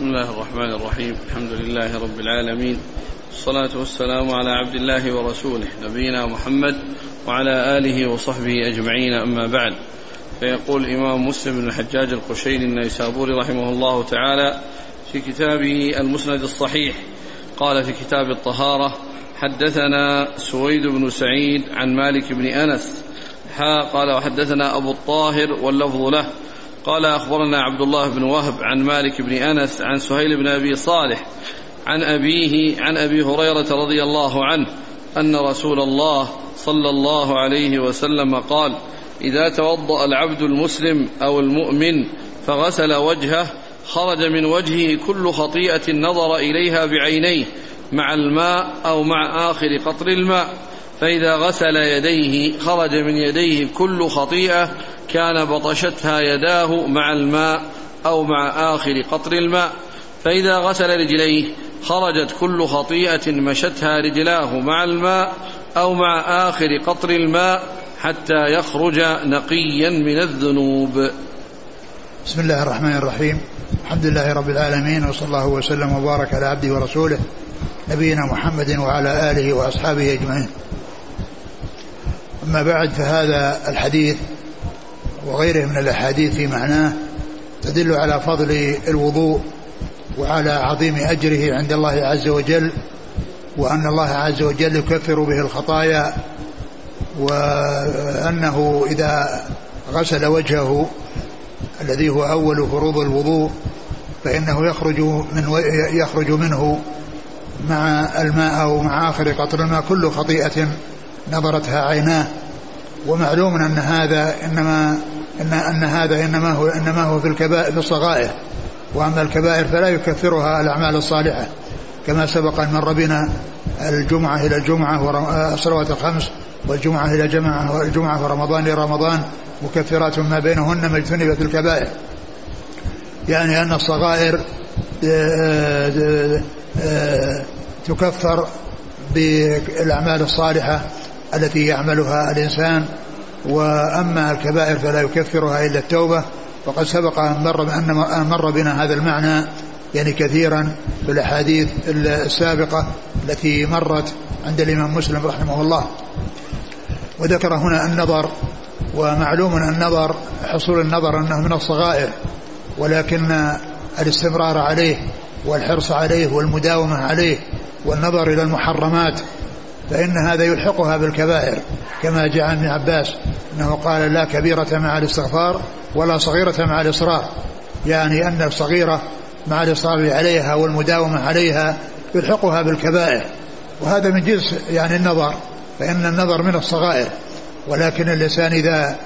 بسم الله الرحمن الرحيم. الحمد لله رب العالمين. والصلاة والسلام على عبد الله ورسوله نبينا محمد وعلى آله وصحبه أجمعين. أما بعد فيقول الإمام مسلم بن الحجاج القشيري النيسابوري رحمه الله تعالى في كتابه المسند الصحيح قال في كتاب الطهارة حدثنا سويد بن سعيد عن مالك بن أنس حا قال وحدثنا أبو الطاهر واللفظ له قال أخبرنا عبد الله بن وهب عن مالك بن أنس عن سهيل بن أبي صالح عن أبيه عن أبي هريرة رضي الله عنه أن رسول الله صلى الله عليه وسلم قال إذا توضأ العبد المسلم أو المؤمن فغسل وجهه خرج من وجهه كل خطيئة نظر إليها بعينيه مع الماء أو مع آخر قطر الماء. فإذا غسل يديه خرج من يديه كل خطيئة كان بطشتها يداه مع الماء أو مع آخر قطر الماء. فإذا غسل رجليه خرجت كل خطيئة مشتها رجلاه مع الماء أو مع آخر قطر الماء حتى يخرج نقيا من الذنوب. بسم الله الرحمن الرحيم. الحمد لله رب العالمين وصلى الله وسلم وبارك على عبده ورسوله نبينا محمد وعلى آله وأصحابه أجمعين. أما بعد فهذا الحديث وغيره من الأحاديث في معناه تدل على فضل الوضوء وعلى عظيم أجره عند الله عز وجل وأن الله عز وجل يكفر به الخطايا وأنه إذا غسل وجهه الذي هو أول فروض الوضوء فإنه يخرج من يخرج منه مع الماء أو مع آخر قطر الماء كل خطيئة نظرتها عيناه ومعلوم أن هذا إنما إن, أن هذا إنما هو إنما هو في الكبائر في الصغائر. وأما الكبائر فلا يكفرها الأعمال الصالحة. كما سبق أن مر بنا الجمعة إلى الجمعة والصلوات الخمس والجمعة إلى جمعة والجمعة ورمضان إلى رمضان مكفرات ما بينهن ما اجتنبت الكبائر. يعني أن الصغائر تكفر بالأعمال الصالحة التي يعملها الإنسان وأما الكبائر فلا يكفرها إلا التوبة. وقد سبق أن مر, أن مر بنا هذا المعنى يعني كثيرا في الأحاديث السابقة التي مرت عند الإمام مسلم رحمه الله. وذكر هنا النظر ومعلوم النظر حصول النظر أنه من الصغائر ولكن الاستمرار عليه والحرص عليه والمداومة عليه والنظر إلى المحرمات فإن هذا يلحقها بالكبائر كما جاء عن ابن عباس أنه قال لا كبيرة مع الاستغفار ولا صغيرة مع الإصرار. يعني أن الصغيرة مع الإصرار عليها والمداومة عليها يلحقها بالكبائر. وهذا من جنس يعني النظر فإن النظر من الصغائر. ولكن الإنسان إذا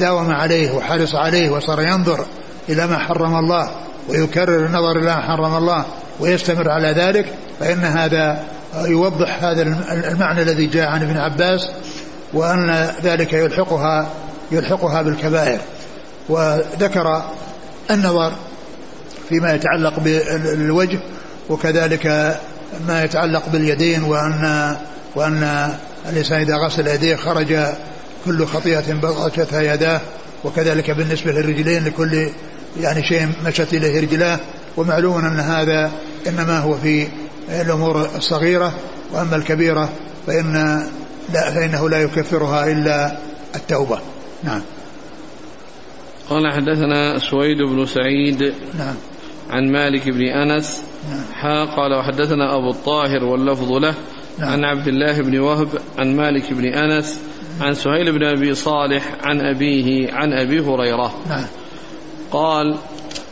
داوم عليه وحرص عليه وصار ينظر إلى ما حرم الله ويكرر النظر إلى ما حرم الله ويستمر على ذلك فإن هذا يوضح هذا المعنى الذي جاء عن ابن عباس وأن ذلك يلحقها يلحقها بالكبائر. وذكر النظر فيما يتعلق بالوجه وكذلك ما يتعلق باليدين وأن وأن الإنسان إذا غسل يديه خرج كل خطيئة بغشتها يداه وكذلك بالنسبة للرجلين لكل يعني شيء مشت إليه رجلاه. ومعلوم أن هذا إنما هو في الأمور الصغيرة وأما الكبيرة فإن لا فإنه لا يكفرها إلا التوبة. نعم. قال حدثنا سويد بن سعيد نعم. عن مالك بن أنس. نعم. حا قال وحدثنا أبو الطاهر واللفظ له نعم. عن عبد الله بن وهب عن مالك بن أنس عن سهيل بن أبي صالح عن أبيه عن أبي هريرة. نعم. قال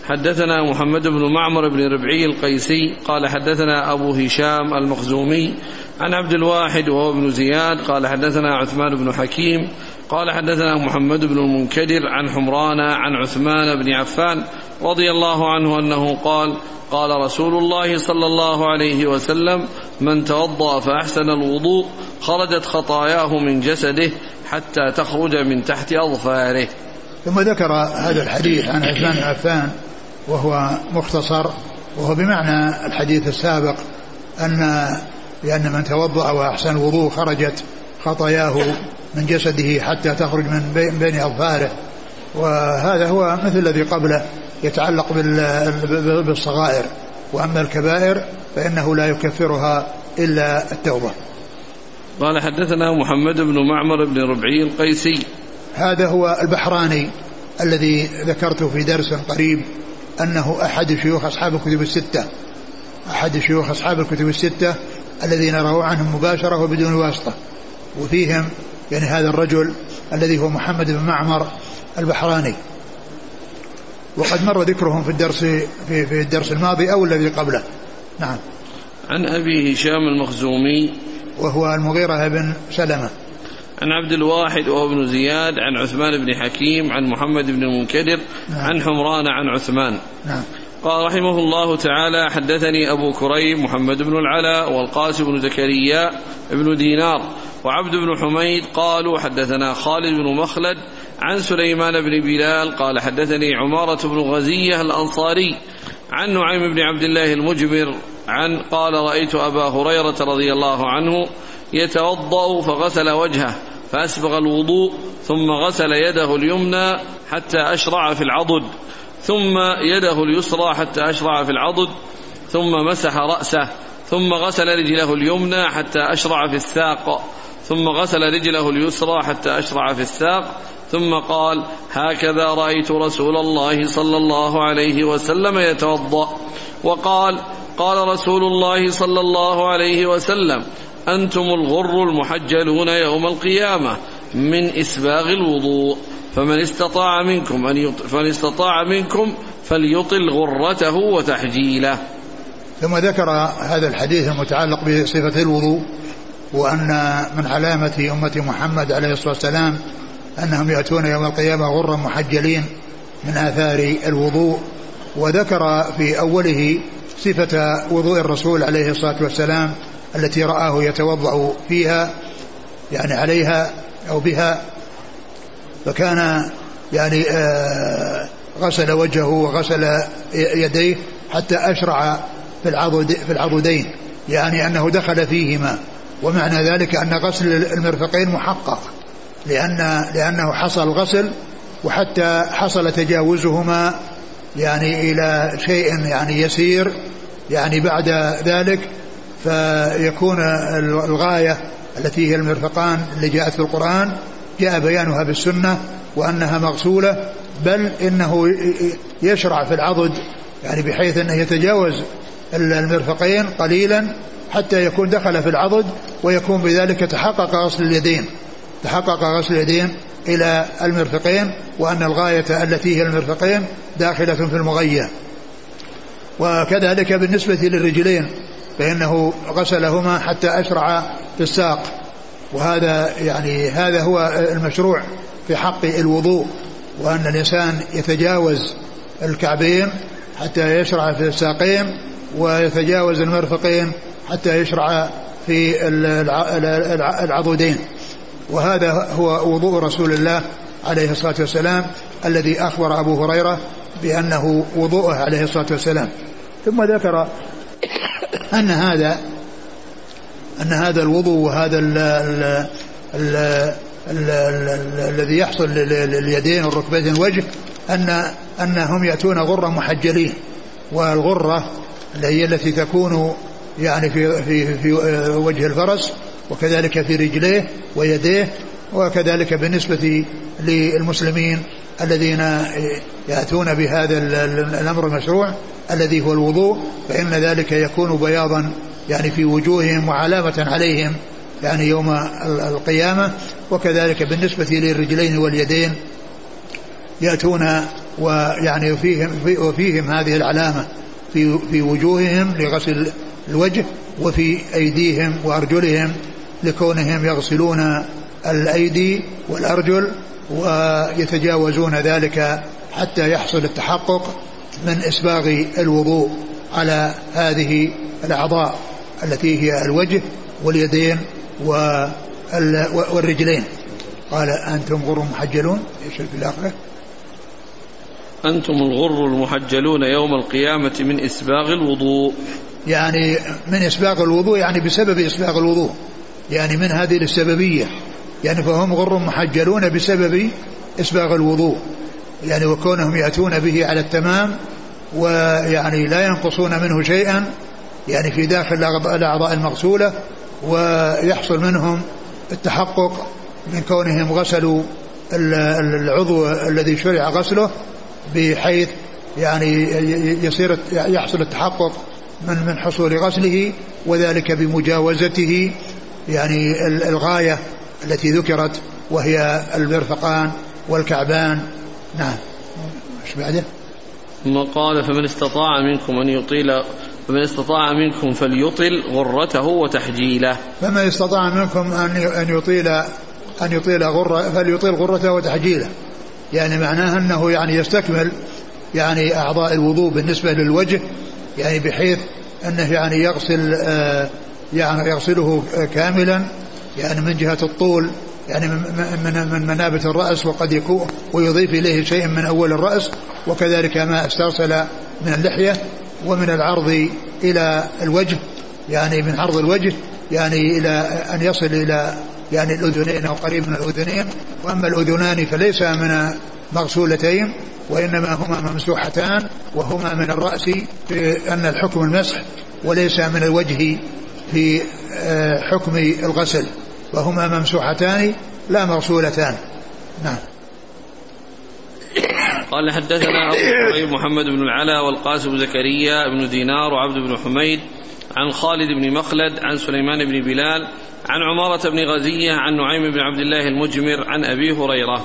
حدثنا محمد بن معمر بن ربعي القيسي قال حدثنا أبو هشام المخزومي عن عبد الواحد وهو ابن زياد قال حدثنا عثمان بن حكيم قال حدثنا محمد بن المنكدر عن حمران عن عثمان بن عفان رضي الله عنه أنه قال قال رسول الله صلى الله عليه وسلم من توضأ فأحسن الوضوء خرجت خطاياه من جسده حتى تخرج من تحت أظفاره. ثم ذكر هذا الحديث عن عثمان بن عفان وهو مختصر وهو بمعنى الحديث السابق أن لأن من توضأ وأحسن الوضوء خرجت خطاياه من جسده حتى تخرج من بين أظفاره. وهذا هو مثل الذي قبله يتعلق بالصغائر. وأما الكبائر فإنه لا يكفرها إلا التوبة. قال حدثنا محمد بن معمر بن ربعي القيسي. هذا هو البحراني الذي ذكرته في درس قريب أنه أحد شيوخ أصحاب الكتب الستة. أحد شيوخ أصحاب الكتب الستة الذين رووا عنهم مباشرة وبدون واسطة. وفيهم يعني هذا الرجل الذي هو محمد بن معمر البحراني. وقد مر ذكرهم في الدرس في, في الدرس الماضي أو الذي قبله. نعم. عن أبي هشام المخزومي وهو المغيرة بن سلمة. عن عبد الواحد وهو ابن زياد عن عثمان بن حكيم عن محمد بن المنكدر نعم. عن حمران عن عثمان نعم. قال رحمه الله تعالى حدثني أبو كريم محمد بن العلاء والقاسم بن زكريا بن دينار وعبد بن حميد قالوا حدثنا خالد بن مخلد عن سليمان بن بلال قال حدثني عمارة بن غزية الأنصاري عن نعيم بن عبد الله المجبر عن قال رأيت أبا هريرة رضي الله عنه يتوضأ فغسل وجهه فأسبغ الوضوء ثم غسل يده اليمنى حتى أشرع في العضد ثم يده اليسرى حتى أشرع في العضد ثم مسح رأسه ثم غسل رجله اليمنى حتى أشرع في الساق ثم غسل رجله اليسرى حتى أشرع في الساق ثم قال هكذا رأيت رسول الله صلى الله عليه وسلم يتوضأ. وقال قال رسول الله صلى الله عليه وسلم أنتم الغر المحجلون يوم القيامة من إسباغ الوضوء. فمن استطاع منكم أن يط... فمن استطاع منكم فليطل غرته وتحجيله. ثم ذكر هذا الحديث المتعلق بصفة الوضوء وأن من علامة أمة محمد عليه الصلاة والسلام أنهم يأتون يوم القيامة غرا محجلين من آثار الوضوء. وذكر في أوله صفة وضوء الرسول عليه الصلاة والسلام التي رآه يتوضأ فيها يعني عليها أو بها فكان يعني آه غسل وجهه وغسل يديه حتى أشرع في العضد في العضدين يعني أنه دخل فيهما. ومعنى ذلك أن غسل المرفقين محقق لأن لأنه حصل غسل وحتى حصل تجاوزهما يعني إلى شيء يعني يسير يعني بعد ذلك فيكون الغاية التي هي المرفقان اللي جاءت في القرآن جاء بيانها بالسنة وأنها مغسولة بل إنه يشرع في العضد يعني بحيث أنه يتجاوز المرفقين قليلا حتى يكون دخل في العضد ويكون بذلك تحقق غسل اليدين. تحقق غسل اليدين إلى المرفقين وأن الغاية التي هي المرفقين داخلة في المغية. وكذلك بالنسبة للرجلين فإنه غسلهما حتى أشرع في الساق. وهذا يعني هذا هو المشروع في حق الوضوء وأن الإنسان يتجاوز الكعبين حتى يشرع في الساقين ويتجاوز المرفقين حتى يشرع في العضدين. وهذا هو وضوء رسول الله عليه الصلاة والسلام الذي أخبر أبو هريرة بأنه وضوءه عليه الصلاة والسلام. ثم ذكر أن هذا أن هذا الوضوء وهذا ال ال ال الذي يحصل لليدين والركبتين الوجه أن أنهم يأتون غرة محجلين والغرة هي التي تكون يعني في في في وجه الفرس وكذلك في رجليه ويديه وكذلك بالنسبة للمسلمين الذين يأتون بهذا الأمر المشروع. الذي هو الوضوء فإن ذلك يكون بياضا يعني في وجوههم وعلامة عليهم يعني يوم القيامة. وكذلك بالنسبة للرجلين واليدين يأتون ويعني فيهم وفيهم هذه العلامة في في وجوههم لغسل الوجه وفي أيديهم وأرجلهم لكونهم يغسلون الأيدي والأرجل ويتجاوزون ذلك حتى يحصل التحقق. من إسباغ الوضوء على هذه الأعضاء التي هي الوجه واليدين والرجلين. قال أنتم غر محجلون؟ إيش في الآخرة؟ أنتم الغر المحجلون يوم القيامة من إسباغ الوضوء. يعني من إسباغ الوضوء يعني بسبب إسباغ الوضوء. يعني من هذه السببية. يعني فهم غر محجلون بسبب إسباغ الوضوء. يعني وكونهم يأتون به على التمام ويعني لا ينقصون منه شيئا يعني في داخل الأعضاء المغسولة ويحصل منهم التحقق من كونهم غسلوا العضو الذي شرع غسله بحيث يعني يصير يحصل التحقق من من حصول غسله وذلك بمجاوزته يعني الغاية التي ذكرت وهي المرفقان والكعبان نعم. إيش بعده؟ ثم قال فمن استطاع منكم أن يطيل فمن استطاع منكم فليطل غرته وتحجيله. فمن استطاع منكم أن أن يطيل أن يطيل غرة فليطيل غرته وتحجيله. يعني معناه أنه يعني يستكمل يعني أعضاء الوضوء بالنسبة للوجه يعني بحيث أنه يعني يغسل آه يعني يغسله كاملا يعني من جهة الطول يعني من من منابت الرأس وقد يكون ويضيف إليه شيء من أول الرأس وكذلك ما استرسل من اللحية ومن العرض إلى الوجه يعني من عرض الوجه يعني إلى أن يصل إلى يعني الأذنين أو قريب من الأذنين. وأما الأذنان فليس من مغسولتين وإنما هما ممسوحتان وهما من الرأس في أن الحكم المسح وليس من الوجه في آه، حكم الغسل. وهما ممسوحتان لا مغسولتان نعم. قال حدثنا أبو محمد بن العلا والقاسم زكريا بن دينار وعبد بن حميد عن خالد بن مخلد عن سليمان بن بلال عن عمارة بن غزية عن نعيم بن عبد الله المجمر عن أبي هريرة.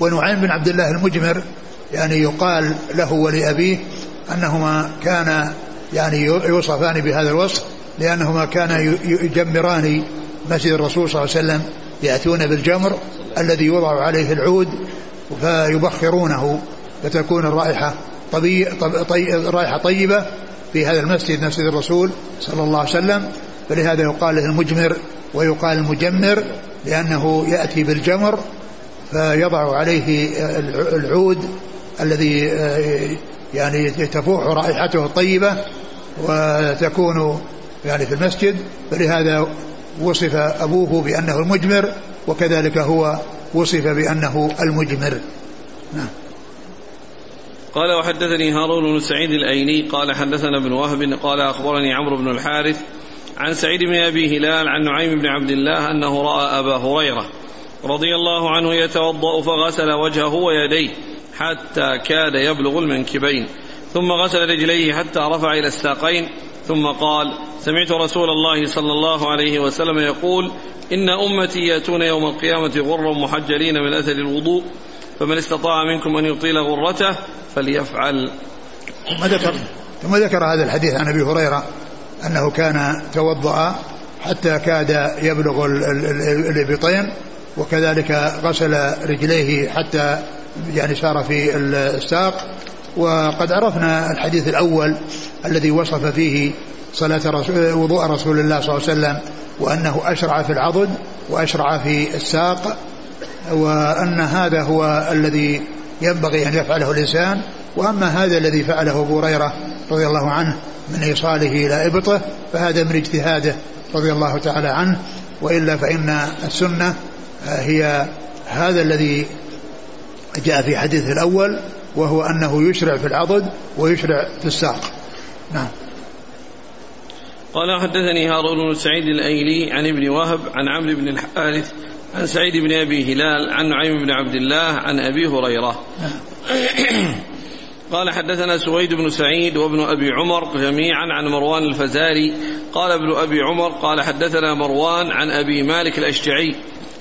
ونعيم بن عبد الله المجمر يعني يقال له ولأبيه أنهما كان يعني يوصفان بهذا الوصف لأنهما كانا يجمران مسجد الرسول صلى الله عليه وسلم يأتون بالجمر الذي يوضع عليه العود فيبخرونه فتكون الرائحة طبي طي رائحة طيبة في هذا المسجد مسجد الرسول صلى الله عليه وسلم. فلهذا يقال له المجمر ويقال المجمر لأنه يأتي بالجمر فيضع عليه العود الذي يعني تفوح رائحته الطيبة وتكون يعني في المسجد. فلهذا وصف أبوه بأنه المجمر وكذلك هو وصف بأنه المجمر. نعم. قال وحدثني هارون بن سعيد الايلي قال حدثنا ابن وهب قال أخبرني عمرو بن الحارث عن سعيد بن أبي هلال عن نعيم بن عبد الله أنه رأى أبا هريرة رضي الله عنه يتوضأ فغسل وجهه ويديه حتى كاد يبلغ المنكبين ثم غسل رجليه حتى رفع إلى الساقين ثم قال سمعت رسول الله صلى الله عليه وسلم يقول إن أمتي يأتون يوم القيامة غرا محجلين من أثر الوضوء فمن استطاع منكم أن يطيل غرته فليفعل. ثم ذكر ثم ذكر هذا الحديث عن أبي هريرة أنه كان توضأ حتى كاد يبلغ الإبطين وكذلك غسل رجليه حتى يعني سار في الساق وقد عرفنا الحديث الأول الذي وصف فيه صلاة رسول وضوء رسول الله صلى الله عليه وسلم وأنه أشرع في العضد وأشرع في الساق وأن هذا هو الذي ينبغي أن يفعله الإنسان وأما هذا الذي فعله أبو هريرة رضي الله عنه من إيصاله إلى إبطه فهذا من اجتهاده رضي الله تعالى عنه وإلا فإن السنة هي هذا الذي جاء في حديث الأول وهو أنه يشرع في العضد ويشرع في الساق. نعم. قال حدثني هارون بن سعيد الأيلي عن ابن وهب عن عمرو بن الحارث عن سعيد بن أبي هلال عن نعيم بن عبد الله عن أبي هريرة. قال حدثنا سويد بن سعيد وابن أبي عمر جميعا عن مروان الفزاري. قال ابن أبي عمر قال حدثنا مروان عن أبي مالك الأشجعي.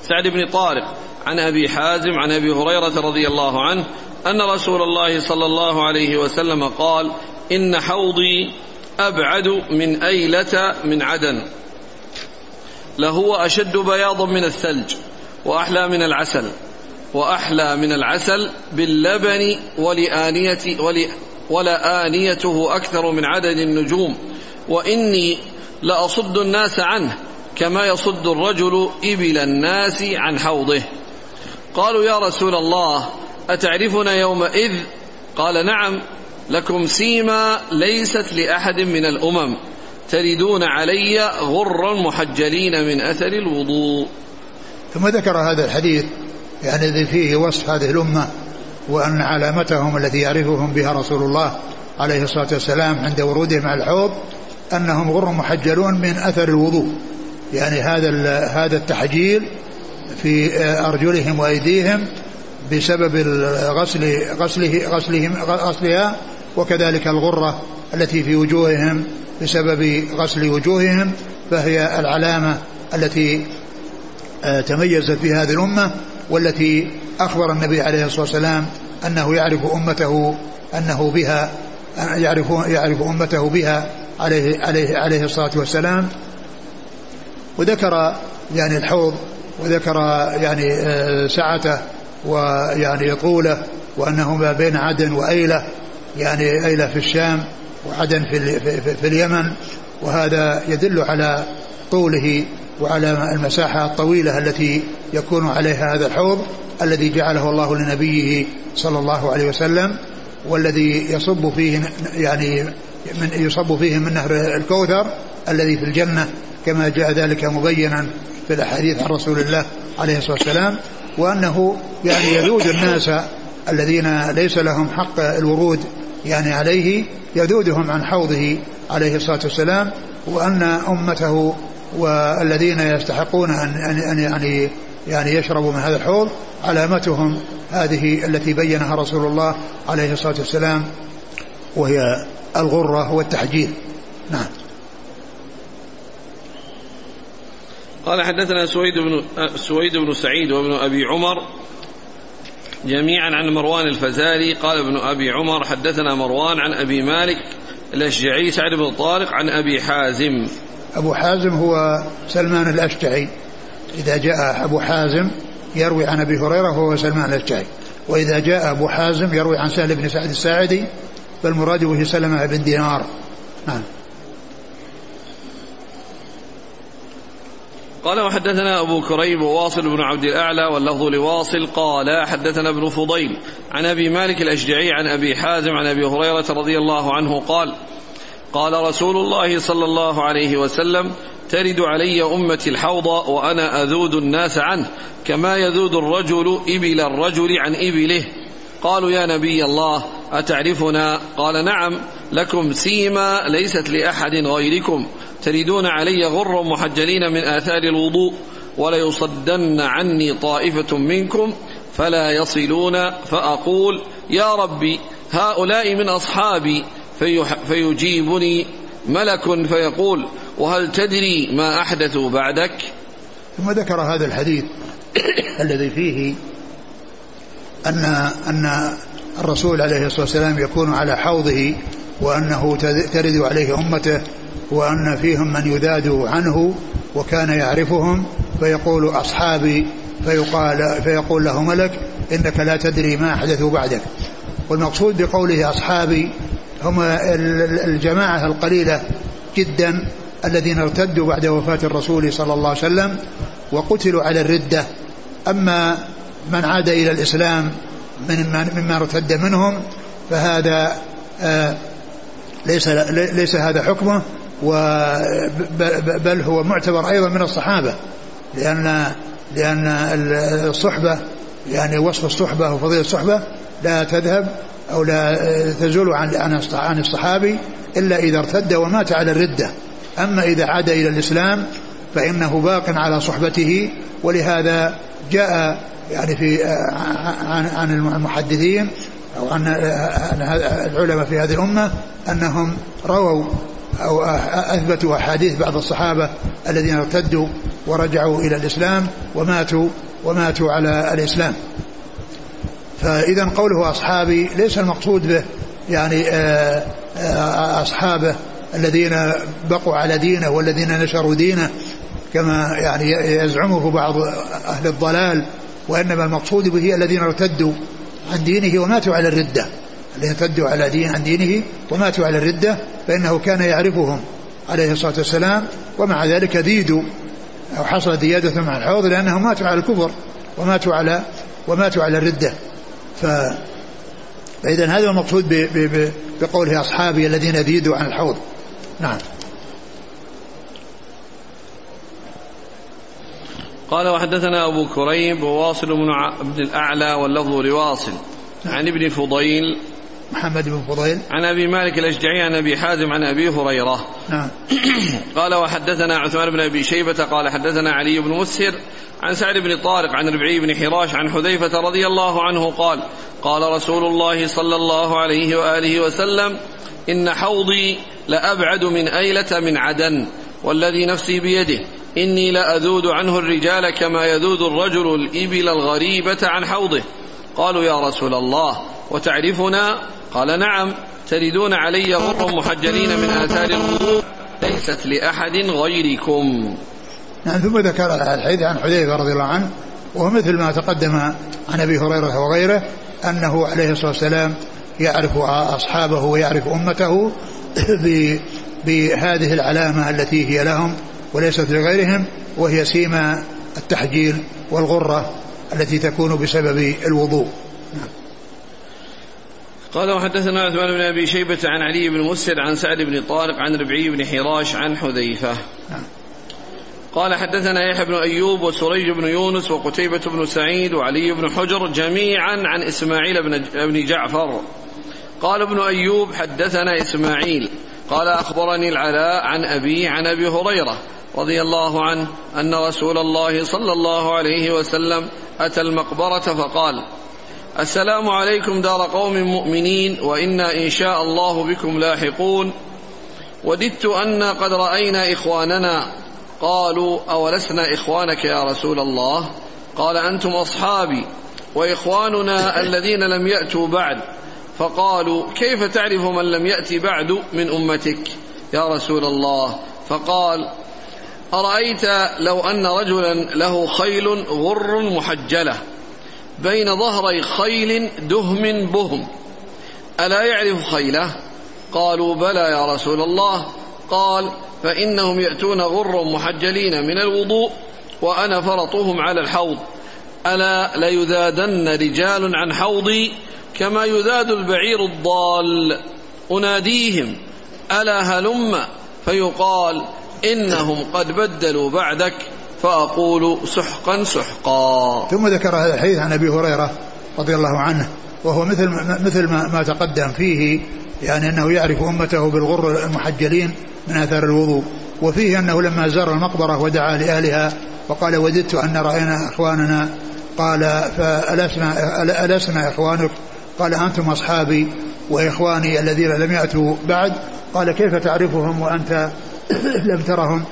سعد بن طارق عن أبي حازم عن أبي هريرة رضي الله عنه أن رسول الله صلى الله عليه وسلم قال إن حوضي أبعد من أيلة من عدن. لهو أشد بياضا من الثلج وأحلى من العسل وأحلى من العسل باللبن ولآنية ول ولآنيته أكثر من عدد النجوم. وإني لأصد الناس عنه كما يصد الرجل إبل الناس عن حوضه. قالوا يا رسول الله أتعرفنا يومئذ؟ قال نعم لكم سيما ليست لأحد من الأمم تردون علي غرا محجلين من أثر الوضوء. ثم ذكر هذا الحديث يعني الذي فيه وصف هذه الأمة وأن علامتهم التي يعرفهم بها رسول الله عليه الصلاة والسلام عند ورودهم على الحوض أنهم غر محجلون من أثر الوضوء. يعني هذا هذا التحجيل في أرجلهم وأيديهم بسبب غسل غسله غسلهم غسلها وكذلك الغرة التي في وجوههم بسبب غسل وجوههم فهي العلامة التي آه، تميزت في هذه الأمة والتي أخبر النبي عليه الصلاة والسلام أنه يعرف أمته أنه بها يعرف يعرف أمته بها عليه عليه عليه الصلاة والسلام. وذكر يعني الحوض وذكر يعني آه، سعته ويعني طوله وأنه ما بين عدن وأيلة يعني أيلة في الشام وعدن في, في, في اليمن وهذا يدل على طوله وعلى المساحة الطويلة التي يكون عليها هذا الحوض الذي جعله الله لنبيه صلى الله عليه وسلم والذي يصب فيه يعني من يصب فيه من نهر الكوثر الذي في الجنة كما جاء ذلك مبينا في الأحاديث عن رسول الله عليه الصلاة والسلام وأنه يعني يذود الناس الذين ليس لهم حق الورود يعني عليه يذودهم عن حوضه عليه الصلاة والسلام وأن أمته والذين يستحقون أن, أن يعني يعني يشربوا من هذا الحوض علامتهم هذه التي بينها رسول الله عليه الصلاة والسلام وهي الغرة والتحجيل نعم. قال حدثنا سويد بن سويد بن سعيد وابن أبي عمر جميعا عن مروان الفزاري. قال ابن أبي عمر حدثنا مروان عن أبي مالك الأشجعي سعد بن طارق عن أبي حازم. أبو حازم هو سلمان الأشجعي. إذا جاء أبو حازم يروي عن أبي هريرة وهو سلمان الأشجعي. وإذا جاء أبو حازم يروي عن سهل بن سعد الساعدي فالمراد به سلمة بن دينار. نعم. قال وحدثنا أبو كريب وواصل بن عبد الأعلى واللفظ لواصل قال حدثنا ابن فضيل عن أبي مالك الأشجعي عن أبي حازم عن أبي هريرة رضي الله عنه قال قال رسول الله صلى الله عليه وسلم ترد علي أمتي الحوض وأنا أذود الناس عنه كما يذود الرجل إبل الرجل عن إبله قالوا يا نبي الله أتعرفنا؟ قال نعم لكم سيما ليست لأحد غيركم تريدون علي غر محجلين من آثار الوضوء وليصدن عني طائفة منكم فلا يصلون فأقول يا ربي هؤلاء من أصحابي فيجيبني ملك فيقول وهل تدري ما أحدثوا بعدك؟ ثم ذكر هذا الحديث الذي فيه أن أن الرسول عليه الصلاة والسلام يكون على حوضه وأنه ترد عليه أمته وأن فيهم من يذاد عنه وكان يعرفهم فيقول أصحابي فيقال فيقول له ملك إنك لا تدري ما أحدثوا بعدك. والمقصود بقوله أصحابي هم الجماعة القليلة جدا الذين ارتدوا بعد وفاة الرسول صلى الله عليه وسلم وقتلوا على الردة. أما من عاد إلى الإسلام من مما ارتد منهم فهذا آه، ليس ليس هذا حكمه. بل هو معتبر أيضا من الصحابة لأن لأن الصحبة يعني وصف الصحبة وفضيلة الصحبة لا تذهب أو لا تزول عن عن الصحابي إلا إذا ارتد ومات على الردة. أما إذا عاد إلى الإسلام فإنه باق على صحبته ولهذا جاء يعني في عن عن المحدثين أو عن العلماء في هذه الأمة أنهم رووا أو أثبتوا أحاديث بعض الصحابة الذين ارتدوا ورجعوا إلى الإسلام وماتوا وماتوا على الإسلام. فإذا قوله أصحابي ليس المقصود به يعني آه، آه، أصحابه الذين بقوا على دينه والذين نشروا دينه كما يعني يزعمه بعض أهل الضلال وإنما المقصود به الذين ارتدوا عن دينه وماتوا على الردة. الذين ارتدوا على دين عن دينه وماتوا على الردة فإنه كان يعرفهم عليه الصلاة والسلام ومع ذلك ديدوا أو حصل ديادة مع الحوض لأنهم ماتوا على الكفر وماتوا على وماتوا على الردة. ف فإذا هذا المقصود بقوله أصحابي الذين ديدوا عن الحوض. نعم. قال وحدثنا أبو كريب وواصل بن عبد الأعلى واللفظ لواصل. عن ابن فضيل محمد بن فضيل. عن أبي مالك الأشجعي عن أبي حازم عن أبي هريرة. نعم. قال وحدثنا عثمان بن أبي شيبة قال حدثنا علي بن مسهر عن سعد بن طارق عن ربعي بن حراش عن حذيفة رضي الله عنه قال قال رسول الله صلى الله عليه وآله وسلم إن حوضي لأبعد من أيلة من عدن والذي نفسي بيده إني لأذود عنه الرجال كما يذود الرجل الإبل الغريبة عن حوضه قالوا يا رسول الله وتعرفنا قال نعم تردون علي غر محجلين من آثار الوضوء ليست لأحد غيركم نعم ثم ذكر الحديث عن حذيفة رضي الله عنه وهو مثل ما تقدم عن أبي هريرة وغيره أنه عليه الصلاة والسلام يعرف أصحابه ويعرف أمته بهذه العلامة التي هي لهم وليست لغيرهم وهي سيما التحجيل والغرة التي تكون بسبب الوضوء. قال وحدثنا عثمان بن أبي شيبة عن علي بن مسر عن سعد بن طارق عن ربعي بن حراش عن حذيفة نعم. قال حدثنا يحيى بن أيوب وسريج بن يونس وقتيبة بن سعيد وعلي بن حجر جميعا عن إسماعيل بن جعفر قال ابن أيوب حدثنا إسماعيل قال أخبرني العلاء عن أبي عن أبي هريرة رضي الله عنه أن رسول الله صلى الله عليه وسلم أتى المقبرة فقال السلام عليكم دار قوم مؤمنين وأنا إن شاء الله بكم لاحقون. وددت أنا قد رأينا إخواننا. قالوا أولسنا إخوانك يا رسول الله؟ قال أنتم أصحابي وإخواننا الذين لم يأتوا بعد. فقالوا كيف تعرف من لم يات بعد من أمتك يا رسول الله؟ فقال أرأيت لو أن رجلا له خيل غر محجلة. بين ظهري خيل دهم بهم. ألا يعرف خيله؟ قالوا بلى يا رسول الله. قال فإنهم يأتون غر محجلين من الوضوء وأنا فرطهم على الحوض. ألا ليذادن رجال عن حوضي كما يذاد البعير الضال. أناديهم ألا هلم؟ فيقال إنهم قد بدلوا بعدك. فأقول سحقا سحقا. ثم ذكر هذا الحديث عن أبي هريرة رضي الله عنه وهو مثل مثل ما, ما تقدم فيه يعني أنه يعرف أمته بالغر المحجلين من آثار الوضوء وفيه أنه لما زار المقبرة ودعا لأهلها وقال وددت أن رأينا إخواننا. قال فألسنا ألسنا إخوانك. قال أنتم أصحابي وإخواني الذين لم يأتوا بعد. قال كيف تعرفهم وأنت لم ترهم؟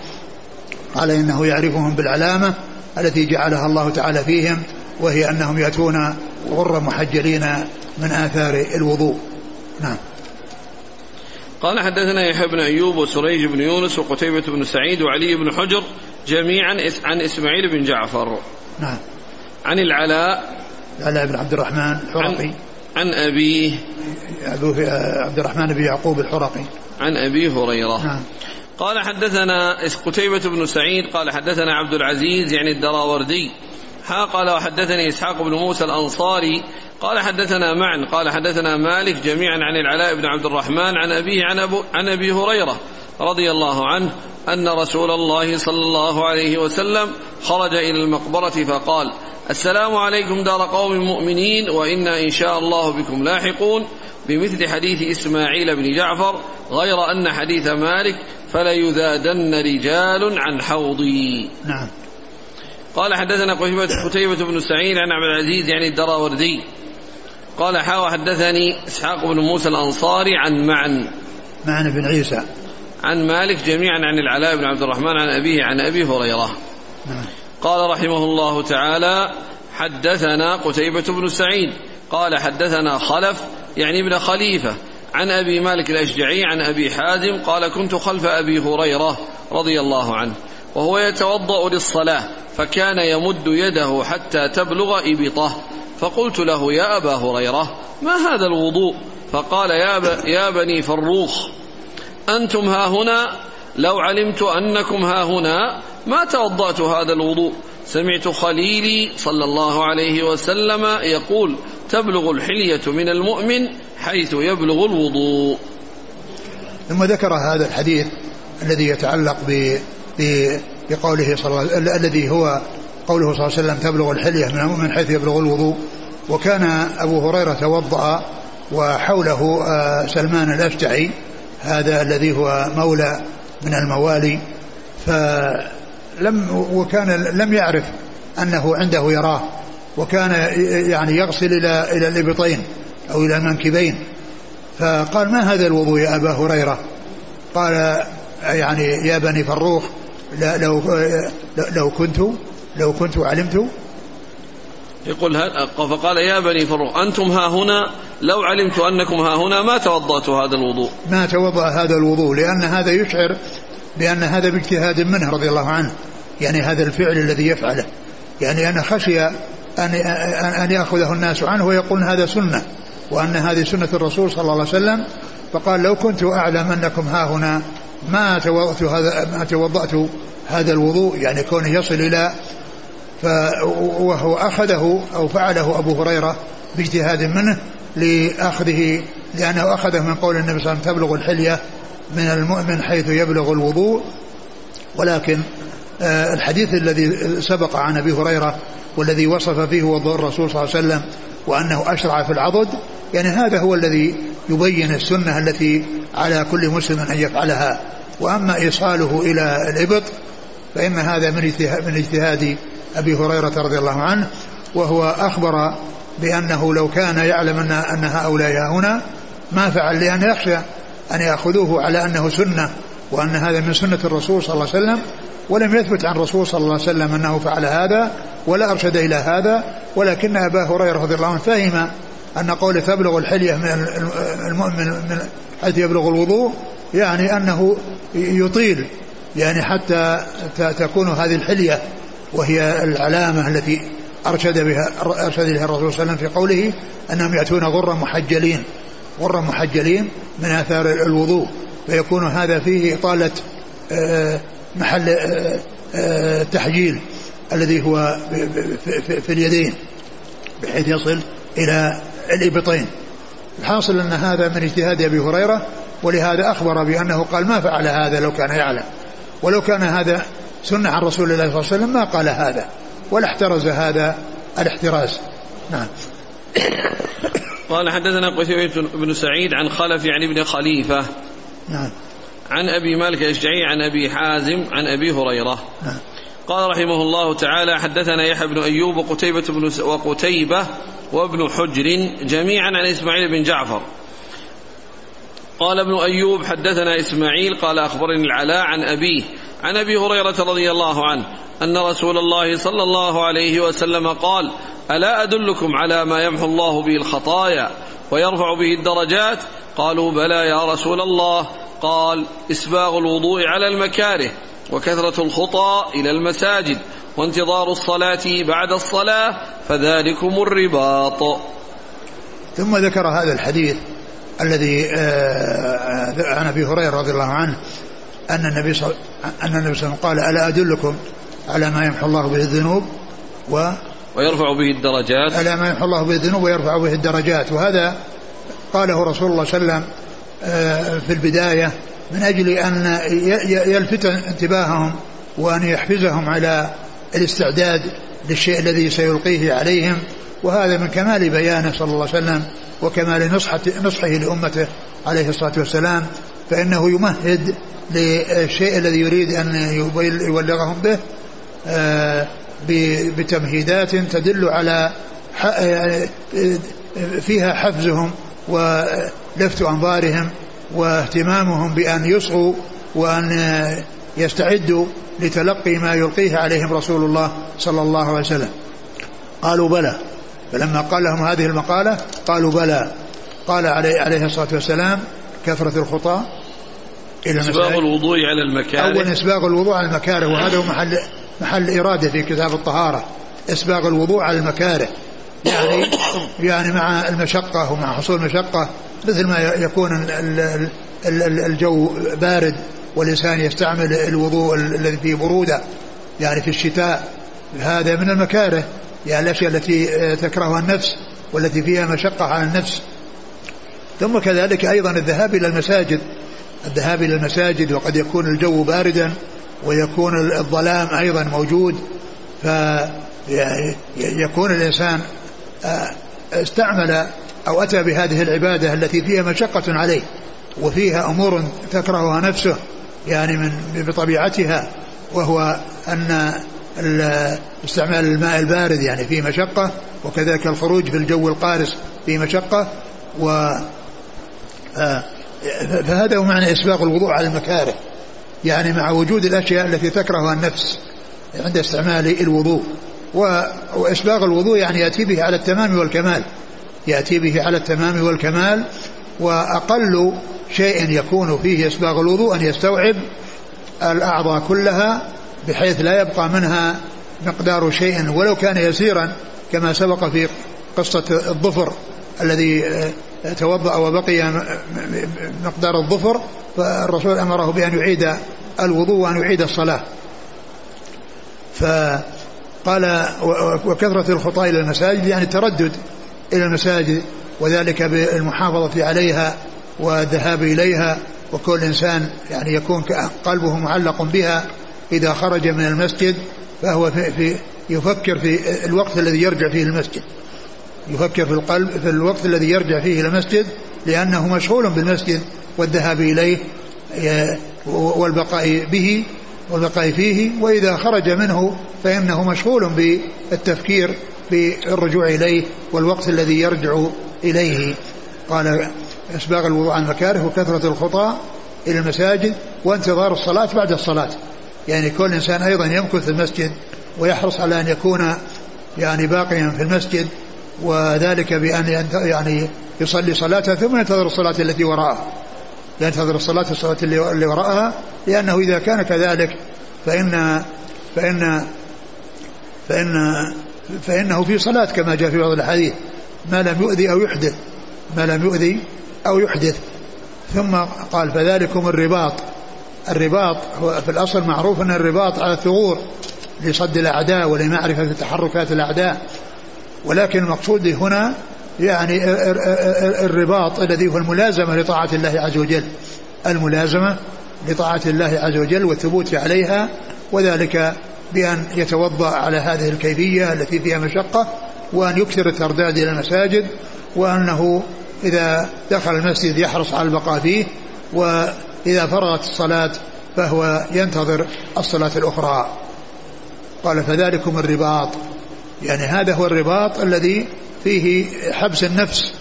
قال إنه يعرفهم بالعلامة التي جعلها الله تعالى فيهم وهي أنهم يأتون غر محجلين من آثار الوضوء. نعم. قال حدثنا يحيى بن أيوب وسريج بن يونس وقتيبة بن سعيد وعلي بن حجر جميعا عن إسماعيل بن جعفر. نعم. عن العلاء. العلاء بن عبد الرحمن الحرقي. عن, عن أبيه. أبوه عبد الرحمن بن يعقوب الحرقي. عن أبي هريرة. نعم. قال حدثنا قتيبة بن سعيد قال حدثنا عبد العزيز يعني الدراوردي ها قال وحدثني إسحاق بن موسى الأنصاري قال حدثنا معا قال حدثنا مالك جميعا عن العلاء بن عبد الرحمن عن أبيه عن, أبو عن أبي هريرة رضي الله عنه أن رسول الله صلى الله عليه وسلم خرج إلى المقبرة فقال السلام عليكم دار قوم مؤمنين وإنا إن شاء الله بكم لاحقون بمثل حديث إسماعيل بن جعفر غير أن حديث مالك فليذادن رجال عن حوضي. نعم. قال حدثنا قتيبة بن سعيد عن عبد العزيز يعني الدراوردي. قال حاوى حدثني إسحاق بن موسى الأنصاري عن معن. معن بن عيسى. عن مالك جميعا عن العلاء بن عبد الرحمن عن أبيه عن أبي هريرة. نعم. قال رحمه الله تعالى حدثنا قتيبة بن سعيد. قال حدثنا خلف يعني ابن خليفة. عن أبي مالك الأشجعي عن أبي حازم قال كنت خلف أبي هريرة رضي الله عنه وهو يتوضأ للصلاة فكان يمد يده حتى تبلغ إبطه. فقلت له يا أبا هريرة ما هذا الوضوء؟ فقال يا. يا بني فروخ أنتم ها هنا؟ لو علمت أنكم ها هنا ما توضأت هذا الوضوء؟ سمعت خليلي صلى الله عليه وسلم يقول تبلغ الحلية من المؤمن حيث يبلغ الوضوء. ثم ذكر هذا الحديث الذي يتعلق ب بقوله صلى الله الذي هو قوله صلى الله عليه وسلم تبلغ الحلية من حيث يبلغ الوضوء. وكان أبو هريرة توضأ وحوله آه، سلمان الأشجعي هذا الذي هو مولى من الموالي. فلم وكان لم يعرف أنه عنده يراه وكان يعني يغسل إلى إلى الإبطين أو إلى المنكبين. فقال ما هذا الوضوء يا أبا هريرة؟ قال يعني يا بني فروخ لو لو كنت لو كنت علمت. يقول فقال يا بني فروخ أنتم ها هنا لو علمت أنكم ها هنا ما توضأت هذا الوضوء. ما توضأ هذا الوضوء لأن هذا يشعر بأن هذا باجتهاد منه رضي الله عنه يعني هذا الفعل الذي يفعله. يعني أنا خشي أن أن يأخذه الناس عنه ويقولون هذا سنة. وأن هذه سنة الرسول صلى الله عليه وسلم فقال لو كنت أعلم أنكم ها هنا ما توضأت هذا ما توضأت هذا الوضوء يعني كونه يصل إلى وهو أخذه أو فعله أبو هريرة باجتهاد منه لأخذه لأنه أخذه من قول النبي صلى الله عليه وسلم تبلغ الحلية من المؤمن حيث يبلغ الوضوء. ولكن آه، الحديث الذي سبق عن أبي هريرة والذي وصف فيه وضوء الرسول صلى الله عليه وسلم وأنه أشرع في العضد يعني هذا هو الذي يبين السنة التي على كل مسلم أن يفعلها. وأما إيصاله إلى الإبط فإن هذا من من اجتهاد أبي هريرة رضي الله عنه وهو أخبر بأنه لو كان يعلم أن أن هؤلاء هنا ما فعل لأن يخشى أن يأخذوه على أنه سنة وأن هذا من سنة الرسول صلى الله عليه وسلم. ولم يثبت عن الرسول صلى الله عليه وسلم أنه فعل هذا ولا أرشد إلى هذا ولكن أبا هريرة رضي الله عنه فهم أن قول تبلغ الحلية من المؤمن من حيث يبلغ الوضوء يعني أنه يطيل يعني حتى تكون هذه الحلية وهي العلامة التي أرشد بها أرشد لها الرسول صلى الله عليه وسلم في قوله أنهم يأتون غرا محجلين. غرا محجلين من آثار الوضوء فيكون هذا فيه إطالة آه، محل آه، آه، تحجيل الذي هو في اليدين بحيث يصل إلى الإبطين. الحاصل أن هذا من اجتهاد أبي هريرة ولهذا أخبر بأنه قال ما فعل هذا لو كان يعلم. ولو كان هذا سنة عن رسول الله صلى الله عليه وسلم ما قال هذا ولا احترز هذا الاحتراز. نعم. قال حدثنا قتيبة بن سعيد عن خلف يعني ابن خليفة. نعم. عن أبي مالك الأشجعي عن أبي حازم عن أبي هريرة. نعم قال رحمه الله تعالى حدثنا يحيى بن أيوب وقتيبة بن وقتيبة وابن حجر جميعا عن إسماعيل بن جعفر. قال ابن أيوب حدثنا إسماعيل قال أخبرني العلاء عن أبيه عن أبي هريرة رضي الله عنه أن رسول الله صلى الله عليه وسلم قال ألا أدلكم على ما يمحو الله به الخطايا ويرفع به الدرجات؟ قالوا بلى يا رسول الله قال إسباغ الوضوء على المكاره وكثرة الخطى إلى المساجد وانتظار الصلاة بعد الصلاة فذلكم الرباط. ثم ذكر هذا الحديث الذي آه، عن أبي هريرة رضي الله عنه أن النبي صلى أن النبي صلى الله عليه وسلم قال ألا أدلكم على ما يمحو الله به الذنوب و ويرفع به الدرجات. على ما يمحو الله به الذنوب ويرفع به الدرجات. وهذا قاله رسول الله صلى الله عليه وسلم آه، في البداية من أجل أن يلفت انتباههم وأن يحفزهم على الاستعداد للشيء الذي سيلقيه عليهم. وهذا من كمال بيانه صلى الله عليه وسلم وكمال نصحه لأمته عليه الصلاة والسلام. فإنه يمهد للشيء الذي يريد أن يبلغهم به آه، بتمهيدات تدل على آه، فيها حفزهم ولفت أنظارهم واهتمامهم بأن يصغوا وأن يستعدوا لتلقي ما يلقيه عليهم رسول الله صلى الله عليه وسلم. قالوا بلى. فلما قال لهم هذه المقالة قالوا بلى. قال عليه, عليه الصلاة والسلام كثرة الخطى إلى إسباغ الوضوء على المكاره. أول إسباغ الوضوء على المكاره وهذا هو محل محل إرادة في كتاب الطهارة. إسباغ الوضوء على المكاره. يعني يعني مع المشقة ومع حصول المشقة مثل ما يكون الجو بارد والإنسان يستعمل الوضوء الذي فيه برودة يعني في الشتاء. هذا من المكاره يعني الأشياء التي آه، تكرهها النفس والتي فيها مشقة على النفس. ثم كذلك أيضا الذهاب إلى المساجد. الذهاب إلى المساجد وقد يكون الجو باردا ويكون الظلام أيضا موجود. فيكون الإنسان آه، استعمل أو أتى بهذه العبادة التي فيها مشقة عليه وفيها أمور تكرهها نفسه يعني من بطبيعتها وهو أن استعمال الماء البارد يعني فيه مشقة وكذلك الخروج في الجو القارس فيه مشقة و آه، فهذا هو معنى إسباغ الوضوء على المكاره يعني مع وجود الأشياء التي تكرهها النفس عند استعمال الوضوء. وإسباغ الوضوء يعني يأتي به على التمام والكمال. يأتي به على التمام والكمال وأقل شيء يكون فيه إسباغ الوضوء أن يستوعب الأعضاء كلها بحيث لا يبقى منها مقدار شيء ولو كان يسيرا كما سبق في قصة الظفر الذي توضأ وبقي مقدار الظفر فالرسول أمره بأن يعيد الوضوء وأن يعيد الصلاة. فقال وكثرة الخطى إلى المساجد يعني التردد إلى المساجد وذلك بالمحافظة عليها والذهاب إليها وكل إنسان يعني يكون قلبه معلق بها إذا خرج من المسجد فهو في, في يفكر في الوقت الذي يرجع فيه المسجد. يفكر في القلب في الوقت الذي يرجع فيه إلى المسجد لأنه مشغول بالمسجد والذهاب إليه والبقاء به والبقاء فيه وإذا خرج منه فإنه مشغول بالتفكير بالرجوع إليه والوقت الذي يرجع إليه. قال إسباغ الوضوء عن المكاره وكثرة الخطى إلى المساجد وانتظار الصلاة بعد الصلاة. يعني كل إنسان أيضا يمكث في المسجد ويحرص على أن يكون يعني باقيا في المسجد وذلك بأن يعني يصلي صلاته ثم ينتظر الصلاة التي وراءها ينتظر الصلاة الصلاة اللي وراءها لأنه إذا كان كذلك فإن فإن فإن فإنه في صلاة كما جاء في بعض الأحاديث. ما لم يؤذي أو يحدث ما لم يؤذي أو يحدث. ثم قال فذلكم الرباط. الرباط هو في الأصل معروف أن الرباط على الثغور لصد الأعداء ولمعرفة تحركات الأعداء. ولكن المقصود هنا يعني الرباط الذي هو الملازمة لطاعة الله عز وجل. الملازمة لطاعة الله عز وجل والثبوت عليها وذلك بأن يتوضأ على هذه الكيفية التي فيها مشقة وأن يكثر الترداد إلى المساجد وأنه إذا دخل المسجد يحرص على البقاء فيه وإذا فرغت الصلاة فهو ينتظر الصلاة الأخرى. قال فذلكم الرباط. يعني هذا هو الرباط الذي فيه حبس النفس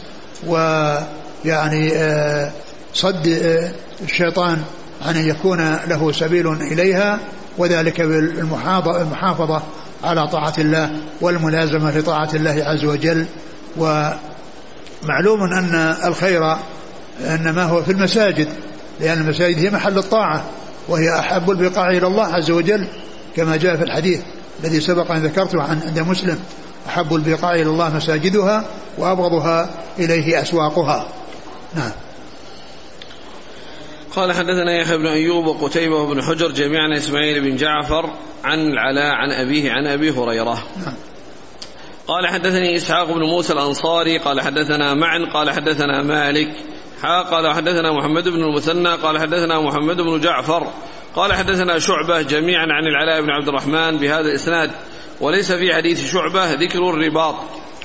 ويعني آه، صد آه، الشيطان عن أن يكون له سبيل إليها وذلك بالمحافظة على طاعة الله والملازمة لطاعة الله عز وجل. ومعلوم أن الخير إنما هو في المساجد لأن المساجد هي محل الطاعة وهي أحب البقاع إلى الله عز وجل كما جاء في الحديث الذي سبق أن ذكرته عن عند مسلم. أحب البقاع إلى الله مساجدها وأبغضها إليه أسواقها. نعم. قال حدثنا يحيى بن أيوب وقتيبة بن حجر جميعا إسماعيل بن جعفر عن العلاء عن أبيه عن أبي هريرة. نعم. قال حدثني إسحاق بن موسى الأنصاري قال حدثنا معن قال حدثنا مالك قال حدثنا محمد بن المثنى قال حدثنا محمد بن جعفر قال حدثنا شعبة جميعا عن العلاء بن عبد الرحمن بهذا الإسناد وليس في حديث شعبة ذكر الرباط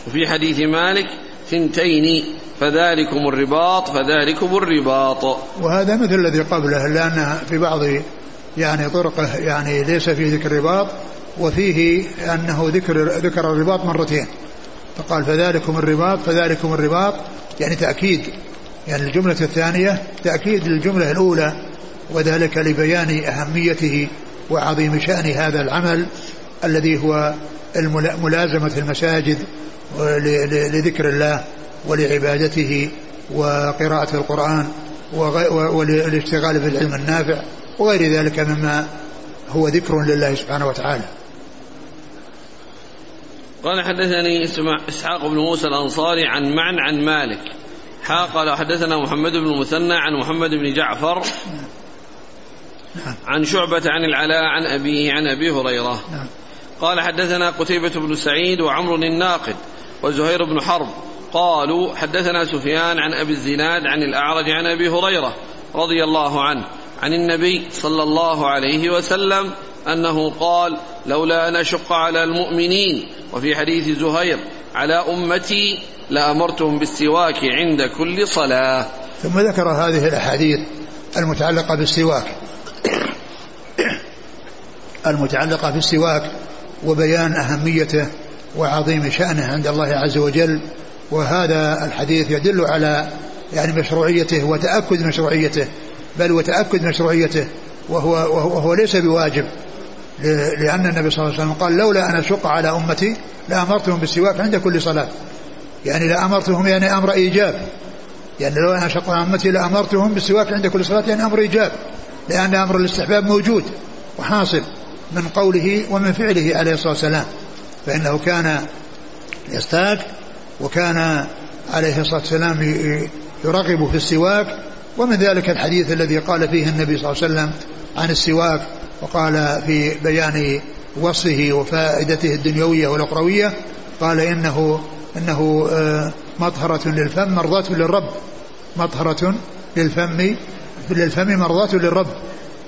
وفي حديث مالك ثنتين فذلكم الرباط فذلكم الرباط. وهذا مثل الذي قبله لأن في بعض يعني طرقه يعني ليس فيه ذكر الرباط وفيه أنه ذكر ذكر الرباط مرتين. فقال فذلكم الرباط فذلكم الرباط يعني تأكيد يعني الجملة الثانية تأكيد للجملة الأولى وذلك لبيان أهميته وعظيم شأن هذا العمل الذي هو ملازمة المساجد لذكر الله ولعبادته وقراءة القرآن والاشتغال بالعلم النافع وغير ذلك مما هو ذكر لله سبحانه وتعالى. قال حدثني إسحاق بن موسى الأنصاري عن معن عن مالك. حا قال حدثنا محمد بن المثنى عن محمد بن جعفر عن شعبة عن العلاء عن أبيه عن أبي هريرة. قال حدثنا قتيبة بن سعيد وعمر الناقد وزهير بن حرب قالوا حدثنا سفيان عن أبي الزناد عن الأعرج عن أبي هريرة رضي الله عنه عن النبي صلى الله عليه وسلم أنه قال لولا أن أشق على المؤمنين وفي حديث زهير على أمتي لأمرتهم بالسواك عند كل صلاة. ثم ذكر هذه الأحاديث المتعلقة بالسواك. المتعلقة بالسواك وبيان أهميته وعظيم شأنه عند الله عز وجل. وهذا الحديث يدل على يعني مشروعيته وتأكد مشروعيته بل وتأكد مشروعيته وهو, وهو, ليس بواجب. لأن النبي صلى الله عليه وسلم قال لولا أن أشق على أمتي لأمرتهم بالسواك عند كل صلاة. يعني لأمرتهم يعني أمر إيجاب. يعني لو أن أشق على أمتي لأمرتهم بالسواك عند كل صلاة يعني أمر إيجاب لأن أمر الاستحباب موجود وحاصل. من قوله ومن فعله عليه الصلاة والسلام فإنه كان يستاك وكان عليه الصلاة والسلام يرغب في السواك ومن ذلك الحديث الذي قال فيه النبي صلى الله عليه وسلم عن السواك وقال في بيان وصفه وفائدته الدنيوية والأخروية قال إنه إنه آه، مطهرة للفم مرضاة للرب مطهرة للفم للفم مرضاة للرب.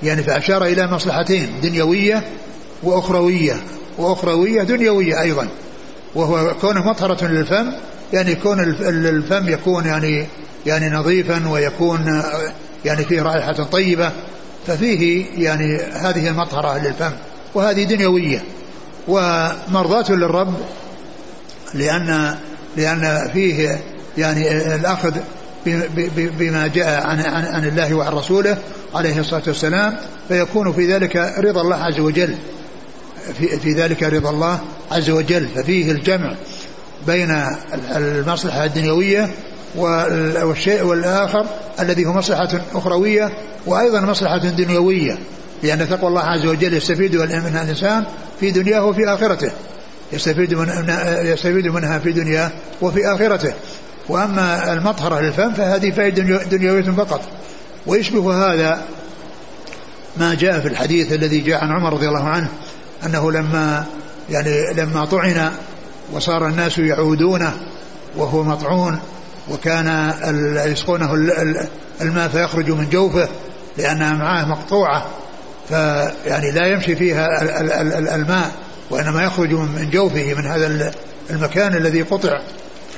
يعني فأشار إلى مصلحتين دنيوية وأخروية. وأخروية دنيوية أيضا. وهو كونه مطهرة للفم يعني كون الفم يكون يعني يعني نظيفا ويكون يعني فيه رائحة طيبة. ففيه يعني هذه المطهرة للفم. وهذه دنيوية. ومرضاة للرب لأن لأن فيه يعني الأخذ بما جاء عن, عن, الله وعن رسوله عليه الصلاة والسلام فيكون في ذلك رضا الله عز وجل. في, في ذلك رضا الله عز وجل. ففيه الجمع بين المصلحة الدنيوية والشيء والآخر الذي هو مصلحة أخروية وأيضا مصلحة دنيوية. لأن تقوى الله عز وجل يستفيد منها الإنسان في دنياه وفي آخرته. يستفيد من يستفيد منها في دنياه وفي آخرته. وأما المطهرة للفم فهذه فائدة دنيوية فقط. ويشبه هذا ما جاء في الحديث الذي جاء عن عمر رضي الله عنه أنه لما يعني لما طعن وصار الناس يعودونه وهو مطعون وكان يسقونه الماء فيخرج من جوفه لأنها معاه مقطوعة فيعني لا يمشي فيها الماء وإنما يخرج من جوفه من هذا المكان الذي قطع.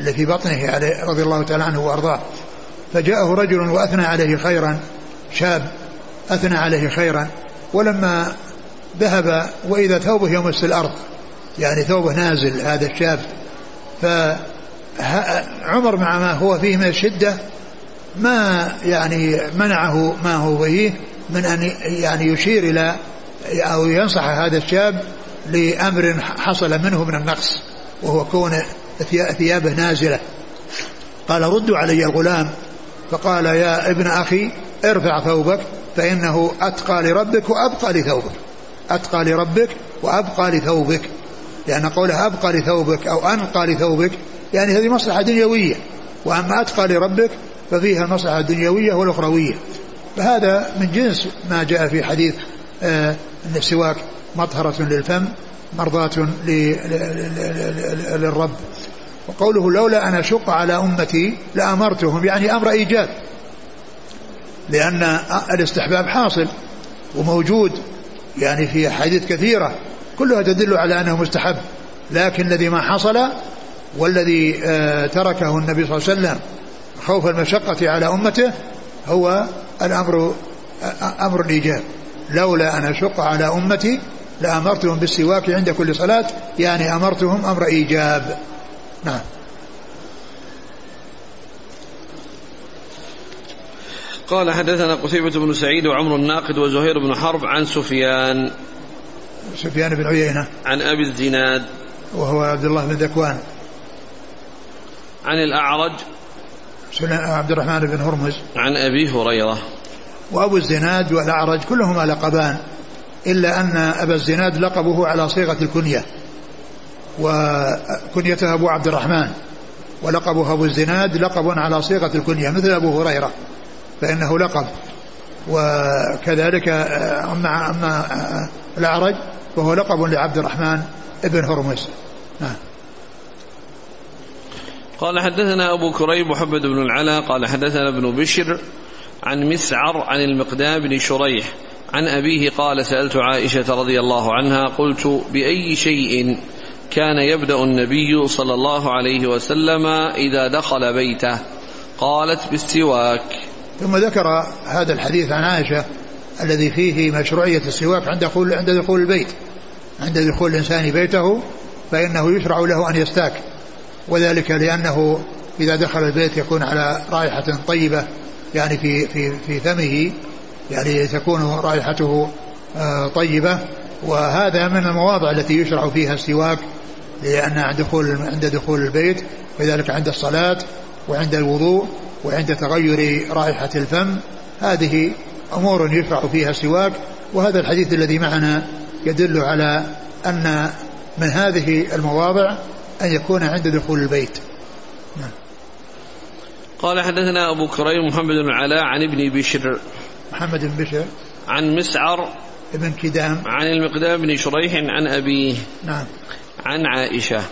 اللي في بطنه عليه رضي الله تعالى عنه وأرضاه. فجاءه رجل وأثنى عليه خيرا شاب أثنى عليه خيرا. ولما ذهب وإذا ثوبه يمس الأرض يعني ثوبه نازل هذا الشاب فعمر مع ما هو فيه من الشدة ما يعني منعه ما هو فيه من أن يعني يشير إلى أو ينصح هذا الشاب لأمر حصل منه من النقص وهو كون ثيابه نازلة قال ردوا علي الغلام فقال يا ابن أخي ارفع ثوبك فإنه أتقى لربك وأبقى لثوبك أتقى لربك وأبقى لثوبك لأن قوله أبقى لثوبك أو أنقى لثوبك يعني هذه مصلحة دنيوية وأما أتقى لربك ففيها المصلحة الدنيوية والأخروية فهذا من جنس ما جاء في حديث آه أن السواك مطهرة للفم مرضاة للرب وقوله لولا أن أشق على أمتي لأمرتهم يعني أمر إيجاب لأن الاستحباب حاصل وموجود يعني في حديث كثيرة كلها تدل على أنه مستحب لكن الذي ما حصل والذي آه، تركه النبي صلى الله عليه وسلم خوف المشقة على أمته هو الأمر آه، أمر الإيجاب. لولا أن أشق على أمتي لأمرتهم بالسواك عند كل صلاة يعني أمرتهم أمر إيجاب. نعم. قال حدثنا قتيبة بن سعيد وعمر الناقد وزهير بن حرب عن سفيان. سفيان بن عيينة. عن أبي الزناد. وهو عبد الله بن ذكوان. عن الأعرج. عبد الرحمن بن هرمز. عن أبي هريرة. وأبو الزناد والأعرج كلهما لقبان إلا أن أبا الزناد لقبه على صيغة الكنية. وكنيته أبو عبد الرحمن ولقبه أبو الزناد لقب على صيغة الكنية مثل أبو هريرة فإنه لقب. وكذلك أما أما الأعرج وهو لقب لعبد الرحمن ابن هرمز. نعم. قال حدثنا أبو كريب محمد بن العلا قال حدثنا ابن بشر عن مسعر عن المقدام بن شريح عن أبيه قال سألت عائشة رضي الله عنها قلت بأي شيء كان يبدأ النبي صلى الله عليه وسلم إذا دخل بيته. قالت بالسواك ثم ذكر هذا الحديث عن عائشة الذي فيه مشروعية السواك عند دخول عند دخول البيت. عند دخول الإنسان بيته فإنه يشرع له أن يستاك. وذلك لأنه إذا دخل البيت يكون على رائحة طيبة يعني في في في فمه يعني تكون رائحته آه، طيبة. وهذا من المواضع التي يشرع فيها السواك. لأن عند دخول عند دخول البيت وذلك عند الصلاة وعند الوضوء وعند تغير رائحة الفم. هذه أمور يشرع فيها السواك. وهذا الحديث الذي معنا يدل على أن من هذه المواضع أن يكون عند دخول البيت. نعم. قال حدثنا أبو كريم محمد بن العلاء عن ابن بشر. محمد بن بشر. عن مسعر ابن كدام. عن المقدام بن شريح عن أبيه. نعم. عن عائشة.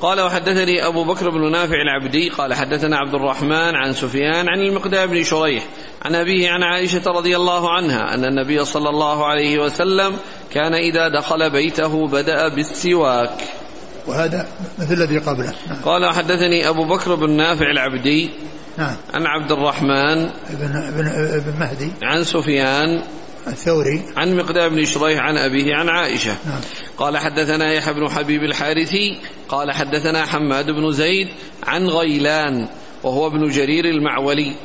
قال وحدثني أبو بكر بن نافع العبدي قال حدثنا عبد الرحمن عن سفيان عن المقدام بن شريح عن أبيه عن عائشة رضي الله عنها أن النبي صلى الله عليه وسلم كان إذا دخل بيته بدأ بالسواك. وهذا مثل الذي قبله. نعم. قال حدثني أبو بكر بن نافع العبدي نعم. عن عبد الرحمن بن, بن, بن مهدي. عن سفيان الثوري. عن مقدام بن شريح عن أبيه عن عائشة. نعم. قال حدثنا يحيى بن حبيب الحارثي قال حدثنا حماد بن زيد عن غيلان وهو ابن جرير المعولي.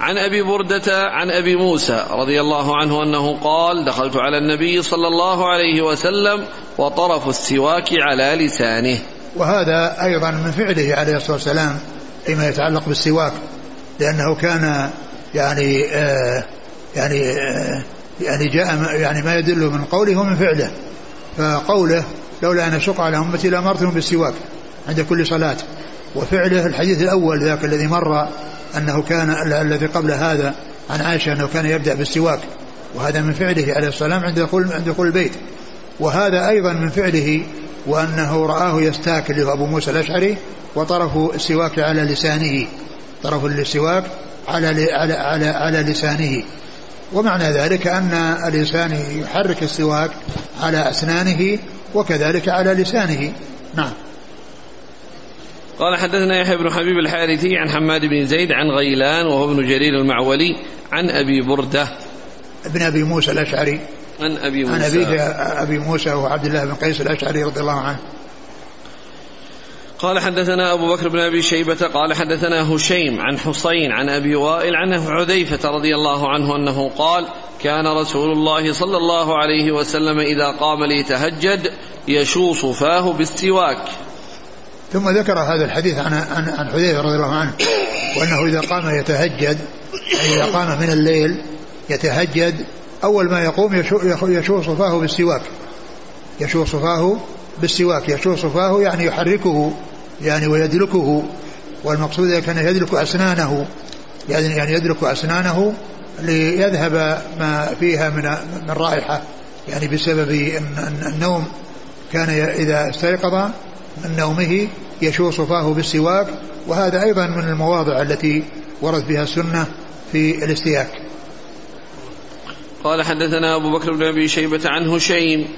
عن أبي بردة عن أبي موسى رضي الله عنه أنه قال دخلت على النبي صلى الله عليه وسلم وطرف السواك على لسانه. وهذا أيضا من فعله عليه الصلاة والسلام فيما يتعلق بالسواك لأنه كان يعني آه يعني آه يعني جاء يعني ما يدل من قوله ومن فعله. فقوله لولا أن أشق على أمتي لامرتهم بالسواك عند كل صلاة. وفعله الحديث الأول ذاك الذي مر أنه كان الذي قبل هذا عن عائشة أنه كان يبدأ بالسواك. وهذا من فعله عليه السلام عند دخول عند دخول البيت. وهذا أيضا من فعله وأنه رآه يستاك هو أبو موسى الأشعري وطرف السواك على لسانه. طرف السواك على على على, على لسانه. ومعنى ذلك أن الإنسان يحرك السواك على أسنانه وكذلك على لسانه. نعم. قال حدثنا يحيى بن حبيب الحارثي عن حماد بن زيد عن غيلان وهو ابن جرير المعولي عن أبي بردة. ابن أبي موسى الأشعري. عن أبي موسى عن أبيه أبي موسى وعبد الله بن قيس الأشعري رضي الله عنه. قال حدثنا أبو بكر بن أبي شيبة قال حدثنا هشيم عن حصين عن أبي وائل عن حذيفة رضي الله عنه أنه قال كان رسول الله صلى الله عليه وسلم إذا قام ليتهجد يشوص فاه بالسواك ثم ذكر هذا الحديث عن عن عن حذيفة رضي الله عنه وأنه إذا قام يتهجد أي إذا قام من الليل يتهجد أول ما يقوم يشوص فاه بالسواك يشوص فاه بالسواك يشوص فاه يعني يحركه يعني ويدلكه والمقصود كان يدلك أسنانه يعني يعني يدلك أسنانه ليذهب ما فيها من من رائحة يعني بسبب النوم كان إذا استيقظ من نومه يشوص فاه بالسواك وهذا أيضا من المواضع التي ورد بها السنة في الاستياك. قال حدثنا أبو بكر بن أبي شيبة عن هشيم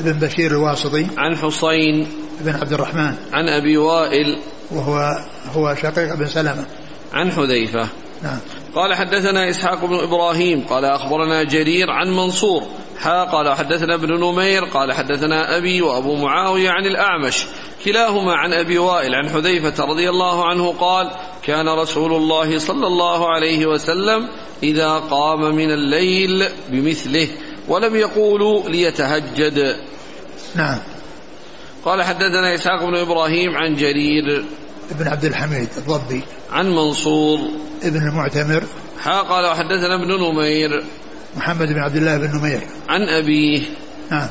بن بشير الواسطي عن حصين بن عبد الرحمن عن أبي وائل وهو هو شقيق بن سلمة. عن حذيفة. نعم. قال حدثنا إسحاق بن إبراهيم قال أخبرنا جرير عن منصور حا قال حدثنا ابن نمير قال حدثنا أبي وأبو معاوية عن الأعمش كلاهما عن أبي وائل عن حذيفة رضي الله عنه قال كان رسول الله صلى الله عليه وسلم إذا قام من الليل بمثله ولم يقولوا ليتهجد. نعم. قال حدثنا إسحاق بن إبراهيم عن جرير ابن عبد الحميد الضبي. عن منصور ابن المعتمر. حا قال وحدثنا ابن نمير محمد بن عبد الله بن نمير. عن أبيه. نعم.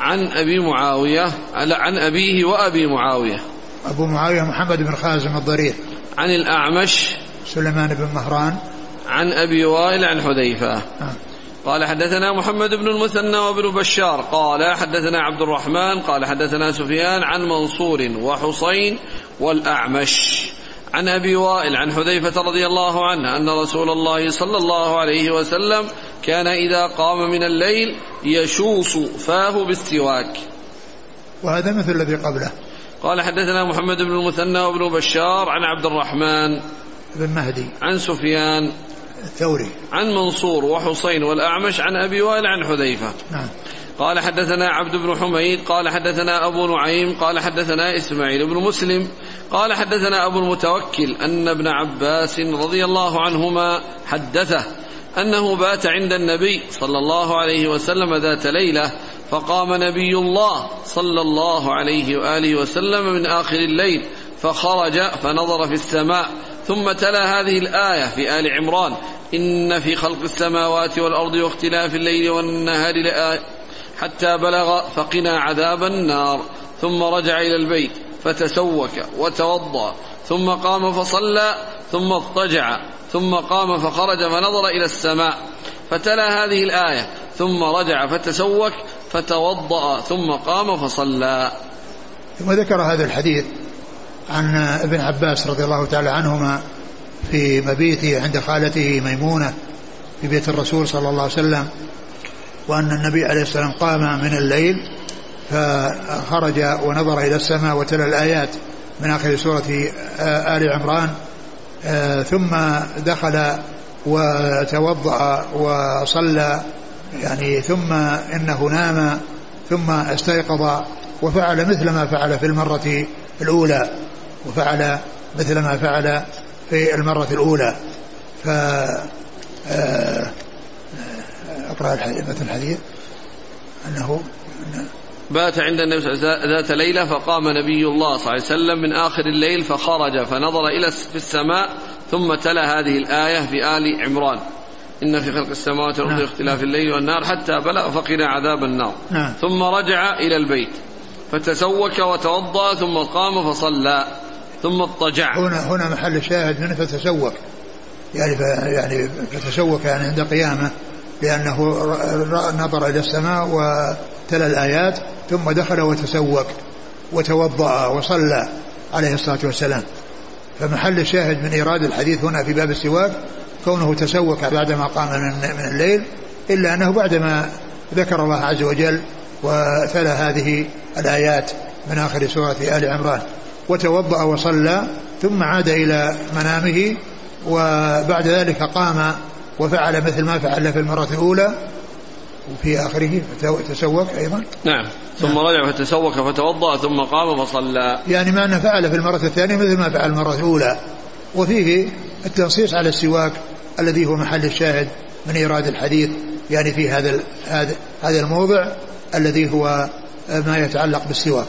عن أبي معاوية عن أبيه وأبي معاوية. أبو معاوية محمد بن خازم الضرير. عن الأعمش. سليمان بن مهران. عن أبي وائل عن حذيفة. نعم. قال حدثنا محمد بن المثنى وابن بشار قال حدثنا عبد الرحمن قال حدثنا سفيان عن منصور وحصين والأعمش عن أبي وائل عن حذيفة رضي الله عنه أن رسول الله صلى الله عليه وسلم كان إذا قام من الليل يشوص فاه بالسواك. وهذا مثل الذي قبله قال حدثنا محمد بن المثنى وابن بشار عن عبد الرحمن بن مهدي عن سفيان الثوري. عن منصور وحسين والأعمش عن أبي وائل عن حذيفة. نعم. قال حدثنا عبد بن حميد قال حدثنا أبو نعيم قال حدثنا إسماعيل بن مسلم قال حدثنا أبو المتوكل أن ابن عباس رضي الله عنهما حدثه أنه بات عند النبي صلى الله عليه وسلم ذات ليلة فقام نبي الله صلى الله عليه وآله وسلم من آخر الليل فخرج فنظر في السماء ثم تلا هذه الآية في آل عمران. إن في خلق السماوات والأرض واختلاف الليل والنهار لآية حتى بلغ فقنا عذاب النار. ثم رجع إلى البيت فتسوك وتوضأ. ثم قام فصلى ثم اضطجع. ثم قام فخرج فنظر إلى السماء. فتلا هذه الآية. ثم رجع فتسوك فتوضأ. ثم قام فصلى. ثم ذكر هذا الحديث. عن ابن عباس رضي الله تعالى عنهما في مبيته عند خالته ميمونة في بيت الرسول صلى الله عليه وسلم وأن النبي عليه السلام قام من الليل فخرج ونظر إلى السماء وتلا الآيات من آخر سورة آل عمران ثم دخل وتوضأ وصلى يعني ثم إنه نام ثم استيقظ وفعل مثل ما فعل في المرة الأولى. وفعل مثل ما فعل في المرة الأولى. ف أقرأ الحديث مثل الحديث. أنه بات عند النبي صلى الله عليه وسلم ذات ليلة فقام نبي الله صلى الله عليه وسلم من آخر الليل فخرج فنظر إلى في السماء ثم تلا هذه الآية في آل عمران. إن في خلق السماوات والأرض نعم. اختلاف الليل والنهار حتى بلغ فقنا عذاب النار. نعم. ثم رجع إلى البيت فتسوك وتوضأ ثم قام فصلى. ثم اضطجع. هنا هنا محل الشاهد منه فتسوق. يعني يعني فتسوق يعني عند قيامة لأنه نظر إلى السماء وتلا الآيات ثم دخل وتسوق وتوضأ وصلى عليه الصلاة والسلام. فمحل الشاهد من إيراد الحديث هنا في باب السواك كونه تسوق بعدما قام من, من الليل إلا أنه بعدما ذكر الله عز وجل وتلا هذه الآيات من آخر سورة آل عمران. وتوضأ وصلى ثم عاد إلى منامه وبعد ذلك قام وفعل مثل ما فعل في المرة الأولى وفي آخره تسوق أيضا. نعم. ثم رجع فتسوك فتوضأ ثم قام فصلى. يعني ما أنه فعل في المرة الثانية مثل ما فعل المرة الأولى. وفيه التنصيص على السواك الذي هو محل الشاهد من إيراد الحديث يعني في هذا هذا الموضع الذي هو ما يتعلق بالسواك.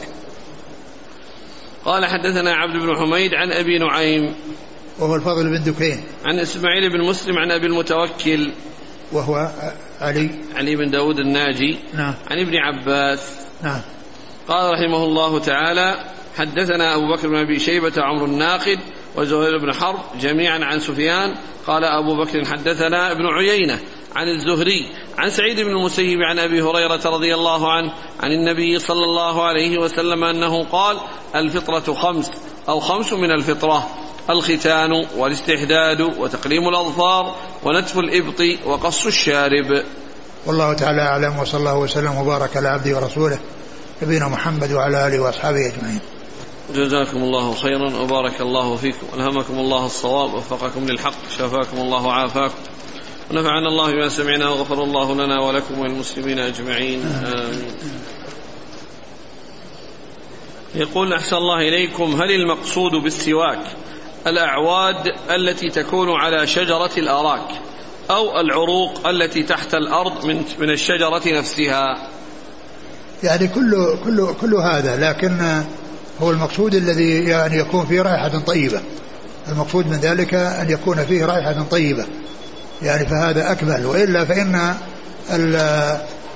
قال حدثنا عبد بن حميد عن أبي نعيم وهو الفضل بن دكين. عن إسماعيل بن مسلم عن أبي المتوكل وهو علي. علي بن داود الناجي نعم. عن ابن عباس نعم. قال رحمه الله تعالى حدثنا أبو بكر بن أبي شيبة عمرو الناقد وزهير بن حرب جميعا عن سفيان. قال أبو بكر حدثنا ابن عيينة عن الزهري عن سعيد بن المسيب عن أبي هريرة رضي الله عنه عن النبي صلى الله عليه وسلم أنه قال الفطرة خمس أو خمس من الفطرة الختان والاستحداد وتقليم الأظفار ونتف الإبط وقص الشارب. والله تعالى أعلم وصلى الله وسلم وبارك على عبده ورسوله نبينا محمد وعلى آله وأصحابه أجمعين. جزاكم الله خيرا وبارك الله فيكم. ألهمكم الله الصواب وفقكم للحق شفاكم الله وعافاكم. ونفعنا الله بما سمعنا وغفر الله لنا ولكم وللمسلمين أجمعين. آمين. يقول أحسن الله إليكم هل المقصود بالسواك الأعواد التي تكون على شجرة الأراك أو العروق التي تحت الأرض من من الشجرة نفسها؟ يعني كل كل كل هذا لكن هو المقصود الذي يعني يكون فيه رائحة طيبة. المقصود من ذلك أن يكون فيه رائحة طيبة. يعني فهذا أكمل. وإلا فإن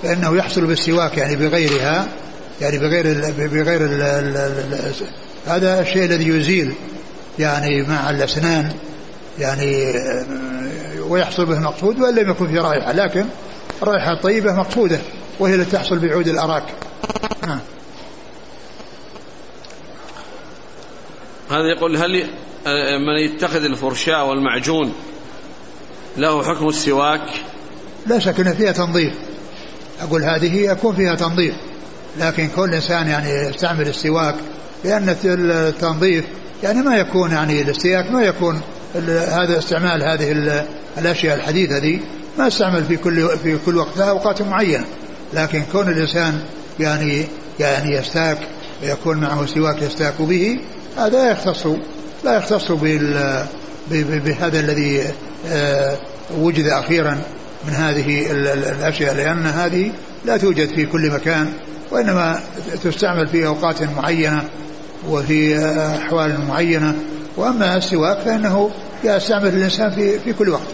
فإنه يحصل بالسواك يعني بغيرها يعني بغير ال بغير ال ال ال هذا الشيء الذي يزيل يعني مع الأسنان يعني ويحصل به المقصود وإن لم يكن فيه رائحة. لكن الرائحة الطيبة مقصودة وهي التي تحصل بعود الأراك. نعم. هذا يقول هل آه، من يتخذ الفرشاة والمعجون له حكم السواك. لا شك إن فيها تنظيف. أقول هذه يكون فيها تنظيف. لكن كل إنسان يعني يستعمل السواك لأن التنظيف يعني ما يكون يعني الاستياك ما يكون هذا استعمال هذه الأشياء الحديثة دي. ما استعمل في كل في كل وقت لها أوقات معينة. لكن كون الإنسان يعني يعني يستاك ويكون معه سواك يستاك به هذا يختص لا يختص بال بهذا الذي آه، وجد أخيرا من هذه الأشياء لأن هذه لا توجد في كل مكان وإنما تستعمل في أوقات معينة وفي أحوال معينة. وأما السواك فإنه يستعمل الإنسان في في كل وقت.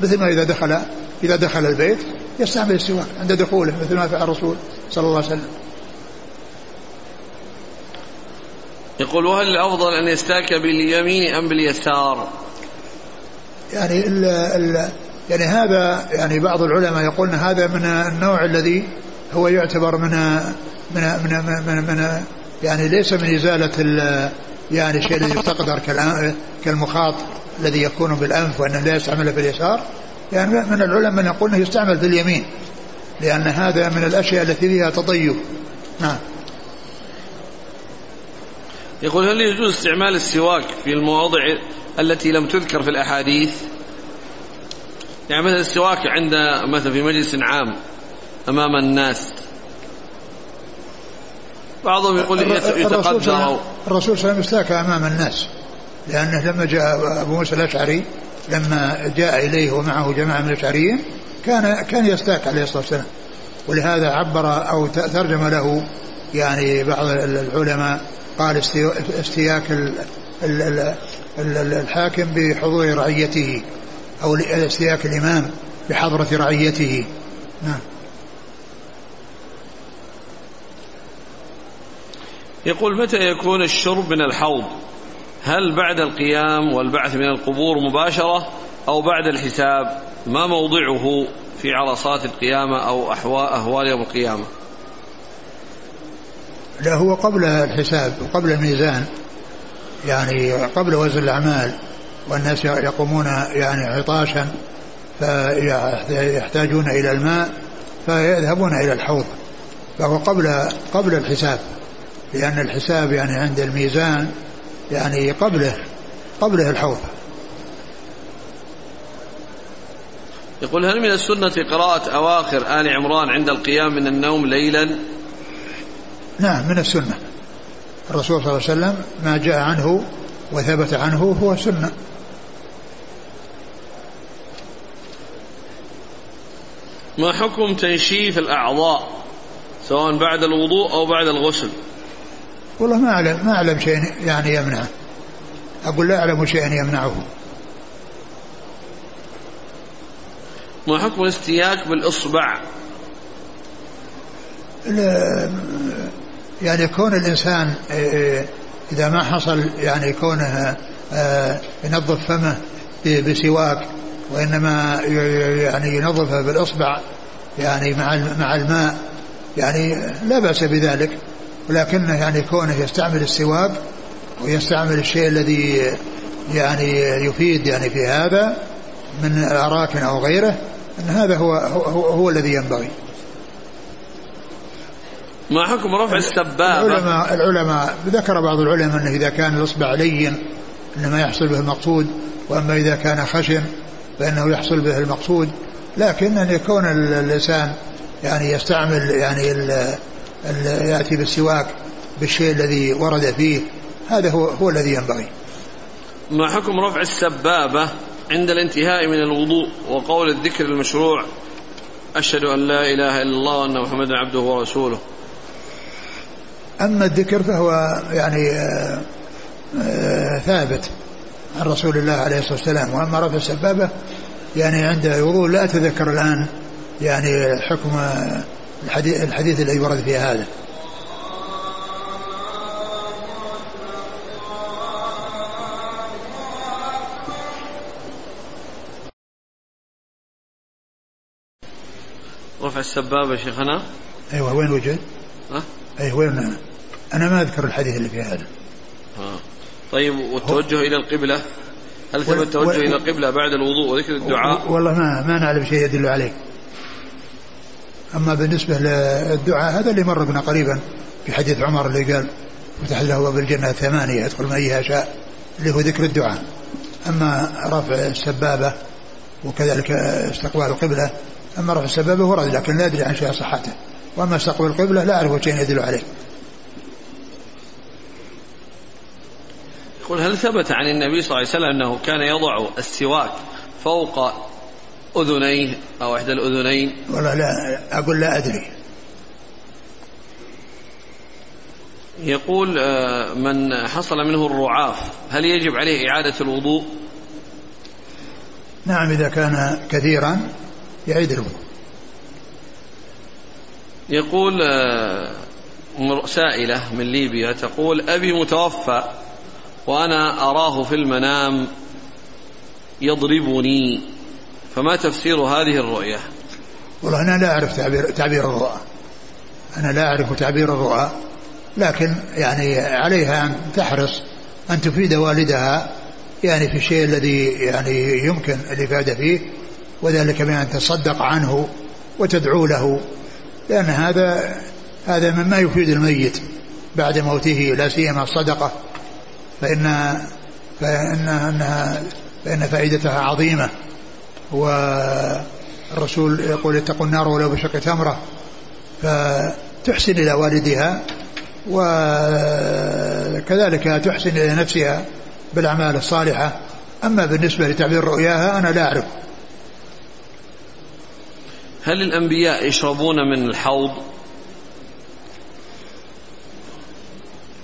مثل ما إذا دخل إذا دخل البيت يستعمل السواك عند دخوله مثل ما فعل الرسول صلى الله عليه وسلم. يقول وهل الأفضل أن يستاك باليمين أم باليسار؟ يعني ال ال يعني هذا يعني بعض العلماء يقولون هذا من النوع الذي هو يعتبر من من من من, من يعني ليس من إزالة يعني الشيء الذي يستقدر كالمخاط الذي يكون بالأنف وأنه لا يستعمله في اليسار يعني من العلماء من يقول أنه يستعمل في اليمين لأن هذا من الأشياء التي فيها تطيب. نعم. يقول هل يجوز استعمال السواك في المواضع التي لم تذكر في الأحاديث؟ يعني مثلا السواك عند مثلا في مجلس عام أمام الناس. بعضهم يقول يتقدر الرسول صلى الله عليه وسلم استاك أمام الناس لأنه لما جاء أبو موسى الأشعري لما جاء إليه ومعه جماعة من الأشعريين كان كان يستاك عليه الصلاة والسلام. ولهذا عبر أو ترجم له يعني بعض العلماء قال استياك الحاكم بحضور رعيته أو استياك الإمام بحضرة رعيته. نعم. يقول متى يكون الشرب من الحوض؟ هل بعد القيام والبعث من القبور مباشرة أو بعد الحساب؟ ما موضعه في عرصات القيامة أو أهوال يوم القيامة؟ لا هو قبل الحساب وقبل الميزان يعني قبل وزن الأعمال والناس يقومون يعني عطاشا فيحتاجون إلى الماء فيذهبون إلى الحوض. فهو قبل قبل الحساب لأن الحساب يعني عند الميزان يعني قبله قبله الحوض. يقول هل من السنة قراءة أواخر آل عمران عند القيام من النوم ليلا؟ نعم من السنة. الرسول صلى الله عليه وسلم ما جاء عنه وثبت عنه هو سنة. ما حكم تنشيف الأعضاء سواء بعد الوضوء أو بعد الغسل؟ والله ما أعلم ما أعلم شيء يعني يمنعه. أقول لا أعلم شيئا يمنعه. ما حكم الاستياك بالإصبع؟ يعني كون الإنسان آه، آه، إذا ما حصل يعني كونه آه، ينظف فمه بسواك وإنما يعني ينظفه بالإصبع يعني مع مع الماء يعني لا بأس بذلك. ولكنه يعني كونه يستعمل السواك ويستعمل الشيء الذي يعني يفيد يعني في هذا من أراك أو غيره أن هذا هو هو, هو الذي ينبغي. ما حكم رفع السبابة؟ العلماء العلماء ذكر بعض العلماء أنه إذا كان الإصبع لين إنما يحصل به المقصود وأما إذا كان خشن فإنه يحصل به المقصود. لكن أن يكون الإنسان يعني يستعمل يعني ال ال يأتي بالسواك بالشيء الذي ورد فيه هذا هو هو الذي ينبغي. ما حكم رفع السبابة عند الانتهاء من الوضوء وقول الذكر المشروع؟ أشهد أن لا إله إلا الله وأن محمدا عبده ورسوله. أما الذكر فهو يعني آه، آه، ثابت عن رسول الله عليه الصلاة والسلام وأما رفع السبابة يعني عند الوضوء لا أتذكر الآن يعني حكم الحديث, الحديث الذي ورد في هذا رفع السبابة شيخنا أيوة وين وجد؟ ها؟ أيوة وين أنا؟ ما أذكر الحديث اللي في هذا. آه. طيب والتوجه إلى القبلة؟ هل ثبت التوجه إلى القبلة بعد الوضوء وذكر الدعاء؟ والله ما ما نعلم شيء يدل عليه. أما بالنسبة للدعاء هذا اللي مر بنا قريبا في حديث عمر اللي قال فتح له باب الجنة ثمانية يدخل من أيها شاء. اللي هو ذكر الدعاء. أما رفع السبابة وكذلك استقبال القبلة أما رفع السبابة ورد لكن لا أدري عن شيء صحته. وأما استقبال القبلة لا أعرف شيء يدل عليه. يقول هل ثبت عن النبي صلى الله عليه وسلم أنه كان يضع السواك فوق أذنيه أو إحدى الأذنين؟ والله لا أقول لا أدري. يقول آه، من حصل منه الرعاف هل يجب عليه إعادة الوضوء؟ نعم إذا كان كثيرا يعيد الوضوء. يقول آه، سائلة من ليبيا تقول أبي متوفى وأنا أراه في المنام يضربني. فما تفسير هذه الرؤية؟ والله أنا لا أعرف تعبير, تعبير الرؤى. أنا لا أعرف تعبير الرؤى. لكن يعني عليها أن تحرص أن تفيد والدها يعني في الشيء الذي يعني يمكن الإفادة فيه وذلك بأن تصدق عنه وتدعو له. لأن هذا هذا مما يفيد الميت بعد موته لا سيما الصدقة فإن فإن أنها فإن فائدتها عظيمة. والرسول يقول اتقوا النار ولو بشق تمرة فتحسن إلى والدها وكذلك تحسن إلى نفسها بالأعمال الصالحة. أما بالنسبة لتعبير رؤياها أنا لا أعرف. هل الأنبياء يشربون من الحوض؟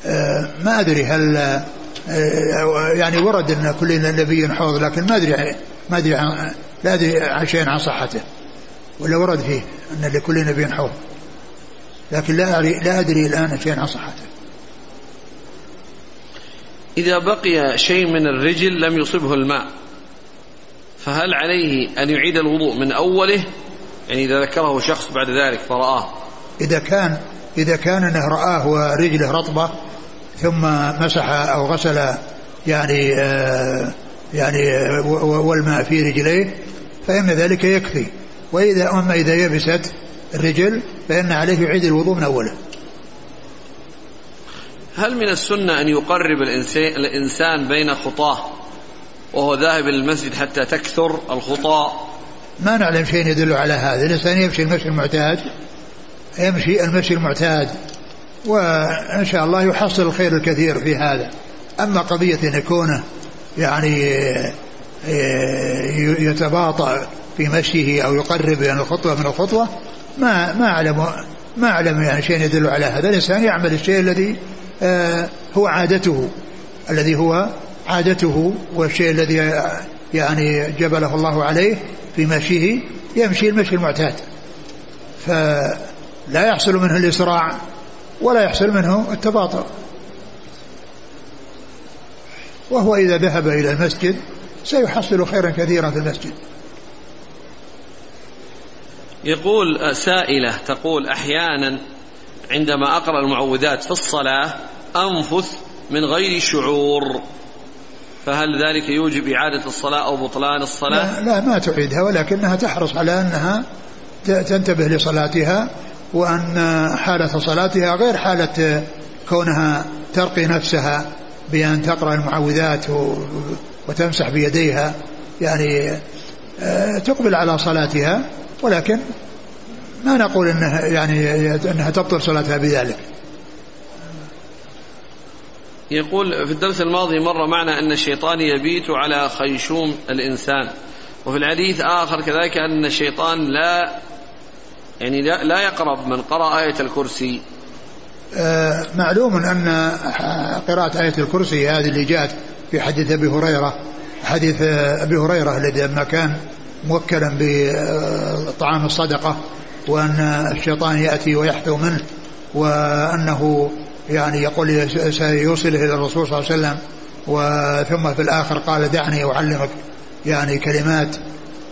آه، ما أدري هل آه، يعني ورد أن كل نبي حوض لكن ما أدري ما أدري عن لا أدري عن شيء عن صحته ولا ورد فيه أن لكل نبي حوض لكن لا أدري لا أدري الآن شيء عن صحته. إذا بقي شيء من الرجل لم يصبه الماء فهل عليه أن يعيد الوضوء من أوله يعني إذا ذكره شخص بعد ذلك فرآه. إذا كان إذا كان أنه رآه ورجله رطبة ثم مسح أو غسل يعني آه يعني والماء في رجليه فإن ذلك يكفي. وإذا أما إذا يبست الرجل فإن عليه يعيد الوضوء من أوله. هل من السنة أن يقرب الإنسان بين خطاه وهو ذاهب إلى المسجد حتى تكثر الخطى ما نعلم شيء يدل على هذا. الإنسان يمشي المشي المعتاد يمشي المشي المعتاد وإن شاء الله يحصل الخير الكثير في هذا. أما قضية أن يكون يعني يتباطأ في مشيه أو يقرب بين الخطوة من الخطوة ما ما أعلم ما أعلم يعني شيء يدل على هذا. الإنسان يعمل الشيء الذي آه، هو عادته الذي هو عادته والشيء الذي يعني جبله الله عليه. في مشيه يمشي المشي المعتاد. فلا يحصل منه الإسراع ولا يحصل منه التباطؤ. وهو إذا ذهب إلى المسجد سيحصل خيرا كثيرا في المسجد. يقول سائلة تقول أحيانا عندما أقرأ المعوذات في الصلاة أنفث من غير شعور. فهل ذلك يوجب إعادة الصلاة أو بطلان الصلاة لا, لا ما تعيدها ولكنها تحرص على أنها تنتبه لصلاتها وأن حالة صلاتها غير حالة كونها ترقي نفسها بأن تقرأ المعوذات وتمسح بيديها يعني آه، تقبل على صلاتها ولكن ما نقول إنها يعني إنها تبطل صلاتها بذلك. يقول في الدرس الماضي مر معنا أن الشيطان يبيت على خيشوم الإنسان. وفي الحديث آخر كذلك أن الشيطان لا يعني لا, لا يقرب من قرأ آية الكرسي. آه معلوم أن قراءة آية الكرسي هذه اللي جاءت في حديث أبي هريرة حديث أبي هريرة الذي لما كان موكلا بطعام الصدقة وأن الشيطان يأتي ويحثو منه وأنه يعني يقول سيوصله إلى الرسول صلى الله عليه وسلم وثم في الآخر قال دعني أعلمك يعني كلمات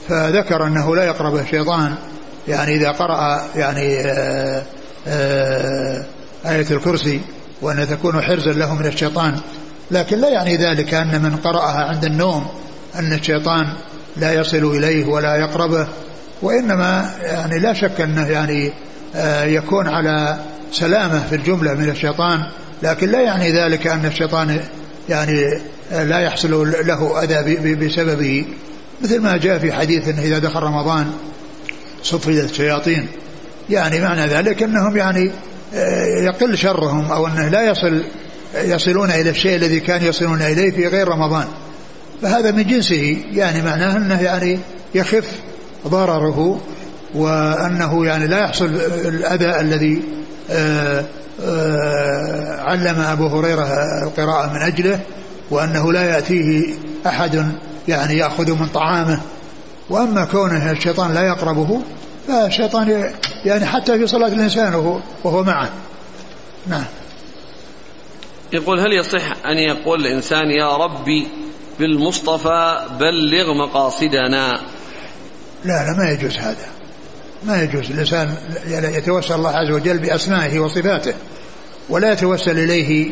فذكر أنه لا يقرب الشيطان. يعني إذا قرأ يعني آآ آه، آآ آه، آية الكرسي وأن تكون حرزا له من الشيطان. لكن لا يعني ذلك أن من قرأها عند النوم أن الشيطان لا يصل إليه ولا يقربه وإنما يعني لا شك أنه يعني يكون على سلامة في الجملة من الشيطان لكن لا يعني ذلك أن الشيطان يعني آه، لا يحصل له أذى بسببه مثل ما جاء في حديث أنه إذا دخل رمضان صفدت الشياطين. يعني معنى ذلك أنهم يعني آه، يقل شرهم أو أنه لا يصل يصلون إلى الشيء الذي كان يصلون إليه في غير رمضان. فهذا من جنسه يعني معناه أنه يعني يخف ضرره. وأنه يعني لا يحصل الأذى الذي آه، آه، علم أبو هريرة القراءة من أجله وأنه لا يأتيه أحد يعني يأخذ من طعامه. وأما كونه الشيطان لا يقربه فالشيطان يعني حتى في صلاة الإنسان وهو, وهو معه. نعم. يقول هل يصح أن يقول الإنسان يا ربي بالمصطفى بلغ مقاصدنا لا لا ما يجوز هذا. ما يجوز. الإنسان يتوسل الله عز وجل بأسمائه وصفاته ولا يتوسل إليه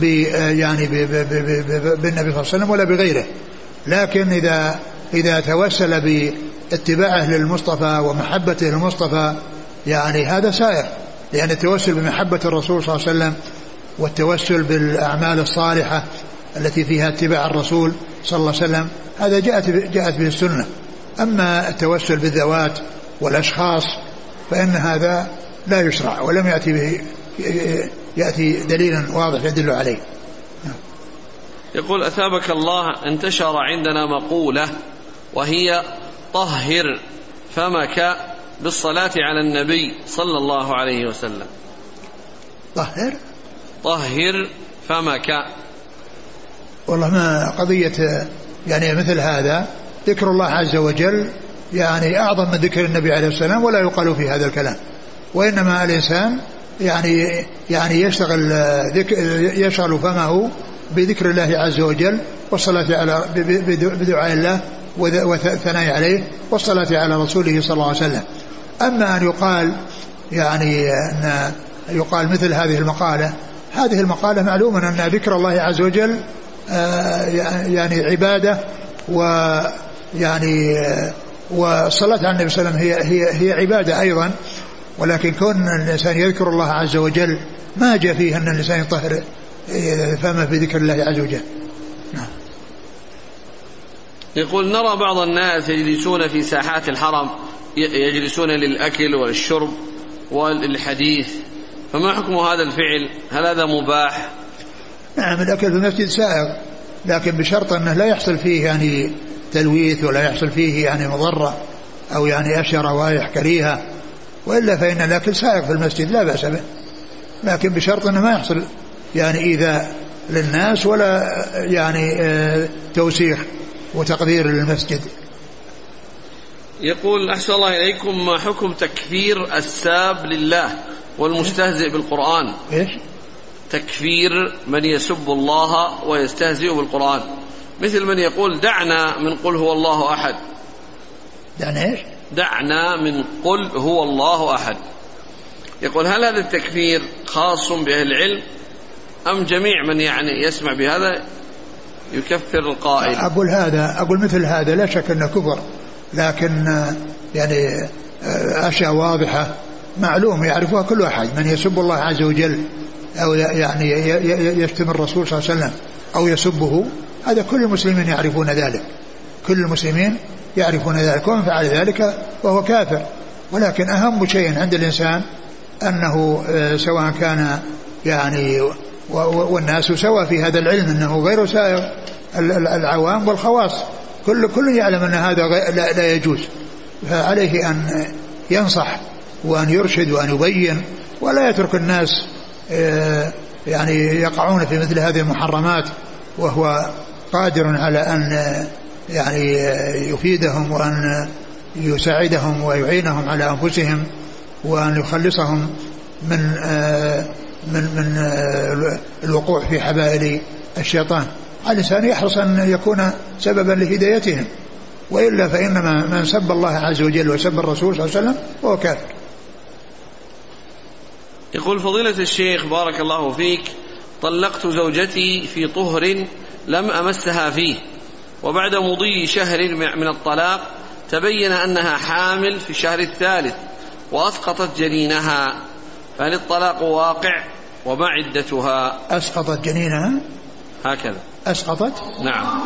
ب يعني بالنبي صلى الله عليه وسلم ولا بغيره. لكن إذا إذا توسل باتباعه للمصطفى ومحبته للمصطفى يعني هذا سائر. لأن التوسل بمحبة الرسول صلى الله عليه وسلم والتوسل بالأعمال الصالحة التي فيها اتباع الرسول صلى الله عليه وسلم هذا جاءت جاءت به السنة. أما التوسل بالذوات والأشخاص فإن هذا لا يشرع ولم يأتي به يأتي دليل واضح يدل عليه. يقول أثابك الله انتشر عندنا مقولة وهي طهر فمك بالصلاة على النبي صلى الله عليه وسلم. طهر؟ طهر فمك. والله ما قضية يعني مثل هذا ذكر الله عز وجل يعني أعظم من ذكر النبي عليه السلام ولا يقال في هذا الكلام. وإنما الإنسان يعني يعني يشتغل يشغل فمه بذكر الله عز وجل والصلاة على بدعاء الله والثناء عليه والصلاة على رسوله صلى الله عليه وسلم. أما أن يقال يعني أن يقال مثل هذه المقالة هذه المقالة معلوم أن ذكر الله عز وجل آه، يعني عبادة ويعني والصلاة على النبي صلى الله عليه وسلم هي هي هي عبادة أيضا ولكن كون الإنسان يذكر الله عز وجل ما جاء فيه أن الإنسان يطهر آه، فمه بذكر الله عز وجل. نعم. يقول نرى بعض الناس يجلسون في ساحات الحرم يجلسون للأكل والشرب والحديث فما حكم هذا الفعل؟ هل هذا مباح؟ نعم الأكل في المسجد سائغ لكن بشرط أنه لا يحصل فيه يعني تلويث ولا يحصل فيه يعني مضرة أو يعني أشياء روائح كريهة وإلا فإن الأكل سائغ في المسجد لا بأس به. لكن بشرط أنه ما يحصل يعني إيذاء للناس ولا يعني آه، توسيخ وتقدير للمسجد. يقول أحسن الله إليكم ما حكم تكفير الساب لله والمستهزئ بالقرآن؟ إيش؟ تكفير من يسب الله ويستهزئ بالقرآن. مثل من يقول دعنا من قل هو الله أحد. دعنا إيش؟ دعنا من قل هو الله أحد. يقول هل هذا التكفير خاص بأهل العلم أم جميع من يعني يسمع بهذا يكفر القائل؟ أقول هذا أقول مثل هذا لا شك أنه كفر لكن يعني أشياء واضحة معلوم يعرفها كل أحد من يسب الله عز وجل أو يعني يشتم الرسول صلى الله عليه وسلم أو يسبه هذا كل المسلمين يعرفون ذلك. كل المسلمين يعرفون ذلك ومن فعل ذلك فهو كافر. ولكن أهم شيء عند الإنسان أنه آه، سواء كان يعني والناس سواء في هذا العلم أنه غير سائر العوام والخواص. كل كل يعلم أن هذا لا, لا يجوز. فعليه أن ينصح وأن يرشد وأن يبين ولا يترك الناس آه، يعني يقعون في مثل هذه المحرمات وهو قادر على أن يعني يفيدهم وأن يساعدهم ويعينهم على أنفسهم وأن يخلصهم من من من الوقوع في حبائل الشيطان. الإنسان يحرص أن يكون سببا لهدايتهم. وإلا فإنما من سب الله عز وجل وسب الرسول صلى الله عليه وسلم هو كافر. يقول فضيلة الشيخ بارك الله فيك طلقت زوجتي في طهر لم أمسها فيه. وبعد مضي شهر من الطلاق تبين أنها حامل في الشهر الثالث وأسقطت جنينها. فهل الطلاق واقع؟ وما عدتها؟ أسقطت جنينها؟ هكذا. أسقطت؟ نعم.